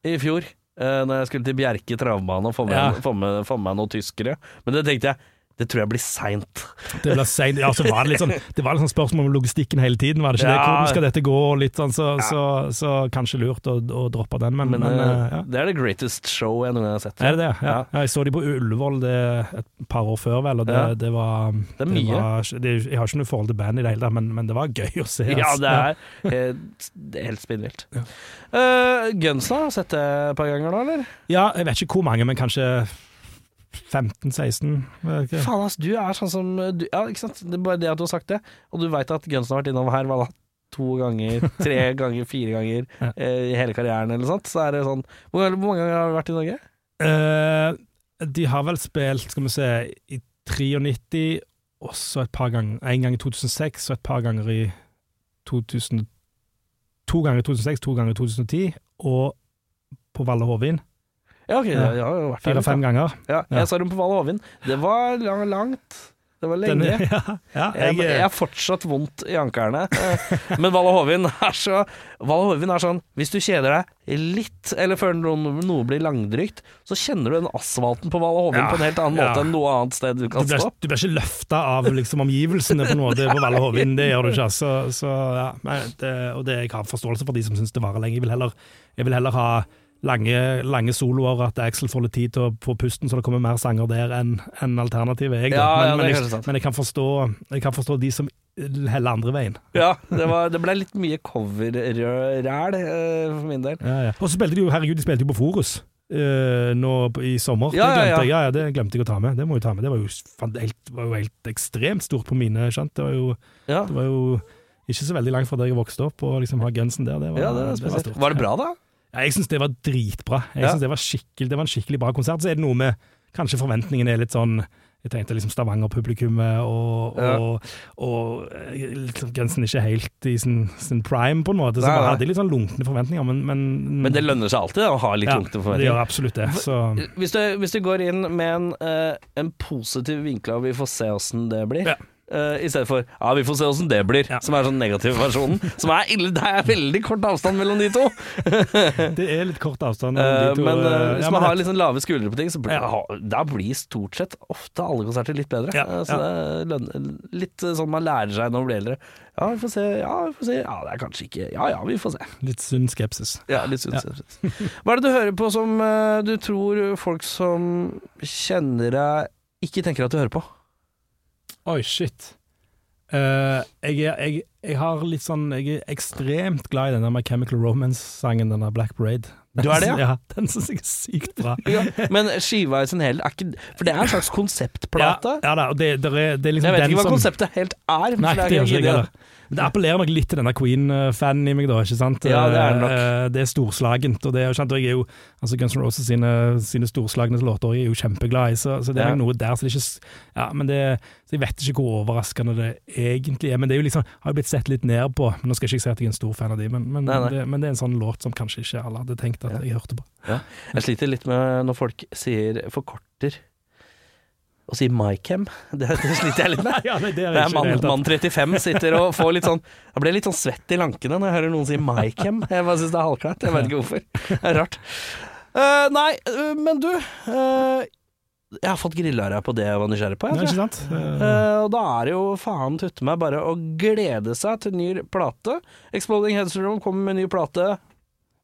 i fjor, uh, når jeg skulle til Bjerke travbane og få med, Ja. få, med, få med noen tyskere. Men det tenkte jeg, det tror jeg blir seint. Det, ja, så var det, litt sånn, det var litt sånn spørsmål om logistikken hele tiden, var det ikke det? Ja. Hvordan skal dette gå? Litt sånn, så, så, så kanskje lurt å, å droppe den, men, Men, men, eh, eh, ja. det er det greatest show jeg noen gang har sett. Er det det? Ja. Ja. ja. Jeg så de på Ullevål det, et par år før, vel, og det, Ja. det var Det er mye. Var, det, jeg har ikke noe forhold til bandet i det hele tatt, men, men det var gøy å se. Ja, altså. det er helt, det helt spinnvilt. Uh, Gunsa, har sett det et par ganger nå, eller? Ja, jeg vet ikke hvor mange, men kanskje 15-16? Faen, ass, du er sånn som du, Ja, ikke sant. Det er bare det at du har sagt det, og du veit at Gunsen har vært innom her hva da, to ganger, tre ganger, fire ganger Ja. eh, i hele karrieren eller sånt. Så er det sånn Hvor, hvor mange ganger har du vært i Norge? Eh, de har vel spilt, skal vi se, i 93, og så et par ganger En gang i 2006, og et par ganger i 2000 To ganger i 2006, to ganger i 2010, og på Valle Hovin. Ja, ok, Ja. der. Fire-fem ganger. Ja, Ja. jeg så dem på Valle Hovin. Det var langt. Det var Den- lenge. ja, ja, Jeg, har fortsatt vondt i ankerne Men Men Valle Hovin er så Valle Hovin er sånn Hvis du kjeder deg litt, eller føler noe, noe blir langdrygt, så kjenner du den asfalten på Valle Hovin Ja, på en helt annen måte enn noe annet sted du du, kan blir, stå. du blir ikke løfta av liksom, omgivelsene på noe på Valle Hovin, det gjør du ikke. Så, så ja, nei, det, og det, jeg har forståelse for de som syns det varer lenge. Jeg vil heller, jeg vil heller ha lange, lange soloer, at Axel får litt tid til å få pusten, så det kommer mer sanger der enn en alternativet. Jeg. Ja, ja, men, er men, jeg, men jeg, kan forstå, jeg kan forstå de som heller andre veien. Ja, det, var, det ble litt mye cover-ræl for min del. Ja, ja. Og så spilte de jo, herregud, de spilte jo på Forus. Uh, nå i sommer. Ja, det ja, glemte ja. jeg. Ja, ja, det glemte jeg å ta med. Det må jeg ta med. Det var jo, fan, helt, var jo helt ekstremt stort på mine. skjønt. Det var jo Ja, Det var jo ikke så veldig langt fra der jeg vokste opp, og liksom ha gensen der, det var, ja det var. Var det bra, da? Jeg syns det var dritbra. Jeg Ja. synes det, var skikkelig, det var en skikkelig bra konsert. Så er det noe med Kanskje forventningene er litt sånn Jeg tenkte liksom Stavanger-publikummet, og, Ja. og, og eh, liksom grensen ikke helt i sin, sin prime, på en måte. Så Nei, nei. hadde litt sånn lunkne forventninger, men Men, Men det lønner seg alltid å ha litt ja, lunkne Det gjør absolutt det. Så Hvis du, hvis du går inn med en, eh, en positiv vinkel, og vi får se åssen det blir, Ja. Eh, i stedet for ja, vi får se åssen det blir, Ja. som er sånn negativ versjonen, som er ille. Det er veldig kort avstand mellom de to. det er litt kort avstand. mellom Eh, de to, men eh, eh, hvis ja, man men har litt sånn lave skuldre på ting, så blir, Ja. da blir stort sett ofte alle konserter litt bedre. Ja, Eh, så det er litt eh, sånn man lærer seg når man blir eldre. Ja, vi får se. Ja, vi får se. Ja, det er kanskje ikke Ja ja, vi får se. litt sunn skepsis. Ja, litt sunt. Hva er det du hører på som eh, du tror folk som kjenner deg, ikke tenker at du hører på? Oi, shit. Uh, jeg, jeg, jeg har litt sånn Jeg er ekstremt glad i den der My Chemical Romance-sangen, den der Black Parade. Du er det, ja? ja den syns jeg er sykt bra. Men skiva i sin helhet er ikke For det er en slags konseptplate. ja da, og det, det, er, det er liksom Jeg vet ikke hva som konseptet helt er. Nei, det er det gjør ikke jeg heller. Det appellerer nok litt til denne Queen-fanen i meg, da. ikke sant? Ja, det er nok. Eh, Det er storslagent, og det er sant, og jeg er jo altså Guns N' Roses sine, sine storslagne låter jeg er jo kjempeglad i, så, så det er Ja. nok noe der. Så det er ikke Ja, men det Så jeg vet ikke hvor overraskende det egentlig er. Men det er jo liksom har jo blitt sett litt ned på. Nå skal jeg ikke si at jeg er en stor fan av de, men, men, Nei, nei. Det, men det er en sånn låt som kanskje ikke alle hadde tenkt at Ja. jeg hørte på. Jeg sliter litt med når folk sier forkorter og sier MyCam, Det, det sliter jeg litt med. ja, nei, det er Det er mann, mann 35 sitter og får litt sånn Jeg blir litt sånn svett i lankene når jeg hører noen si MyCam. Jeg bare syns det er halvklart. Jeg vet ikke hvorfor. Det er rart. Uh, nei, uh, men du Uh, Jeg har fått grillare på det jeg var nysgjerrig på. Nei, Jeg, tror. Eh, Eh, og da er det jo faen tutte meg bare å glede seg til ny plate. Exploding Head kommer med ny plate.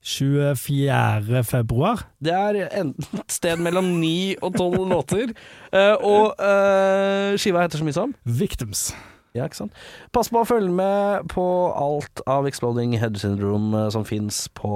24. februar. Det er et sted mellom ni og tolv låter. Uh, og uh, skiva heter så mye som Victims. Ja, ikke sant. Pass på å følge med på alt av Exploding Head Syndrome eh, som fins på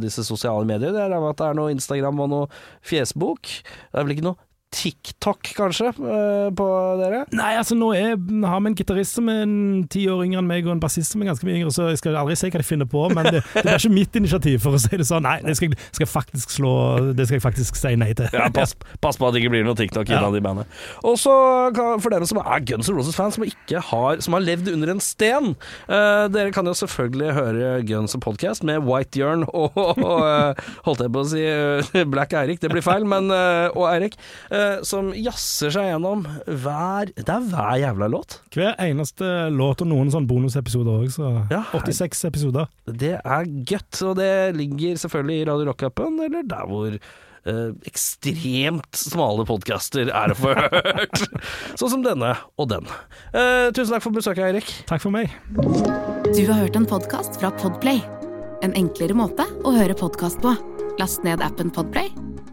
disse sosiale medier. Det er at det er noe Instagram og noe fjesbok. Det er vel ikke noe TikTok, kanskje, eh, på dere? Nei, altså nå er, har vi en gitarist som er ti år yngre enn meg, og en bassist som er ganske mye yngre, så jeg skal aldri si hva de finner på, men det, det er ikke mitt initiativ, for å si det sånn. Nei, det skal, jeg- skal faktisk slå Det skal jeg faktisk si nei til. Ja, pass, pass på at det ikke blir noe TikTok Ja. i bandet. Og så for dere som er Guns N' Roses-fans, som, har- som har levd under en sten uh, Dere kan jo selvfølgelig høre Guns Podcast med White Jørn og, og uh, holdt jeg på å si uh, Black Eirik, det blir feil, men og Eirik, eh, som jazzer seg gjennom hver Det er hver jævla låt. Hver eneste låt og noen sånn bonusepisoder òg, så Ja, 86 episoder. Det er gøtt, og det ligger selvfølgelig i Radio Rock-appen, eller der hvor eh, ekstremt smale podkaster er å få hørt. sånn som denne og den. Eh, tusen takk for besøket, Eirik. Takk for meg. Du har hørt en podkast fra Podplay. En enklere måte å høre podkast på. Last ned appen Podplay,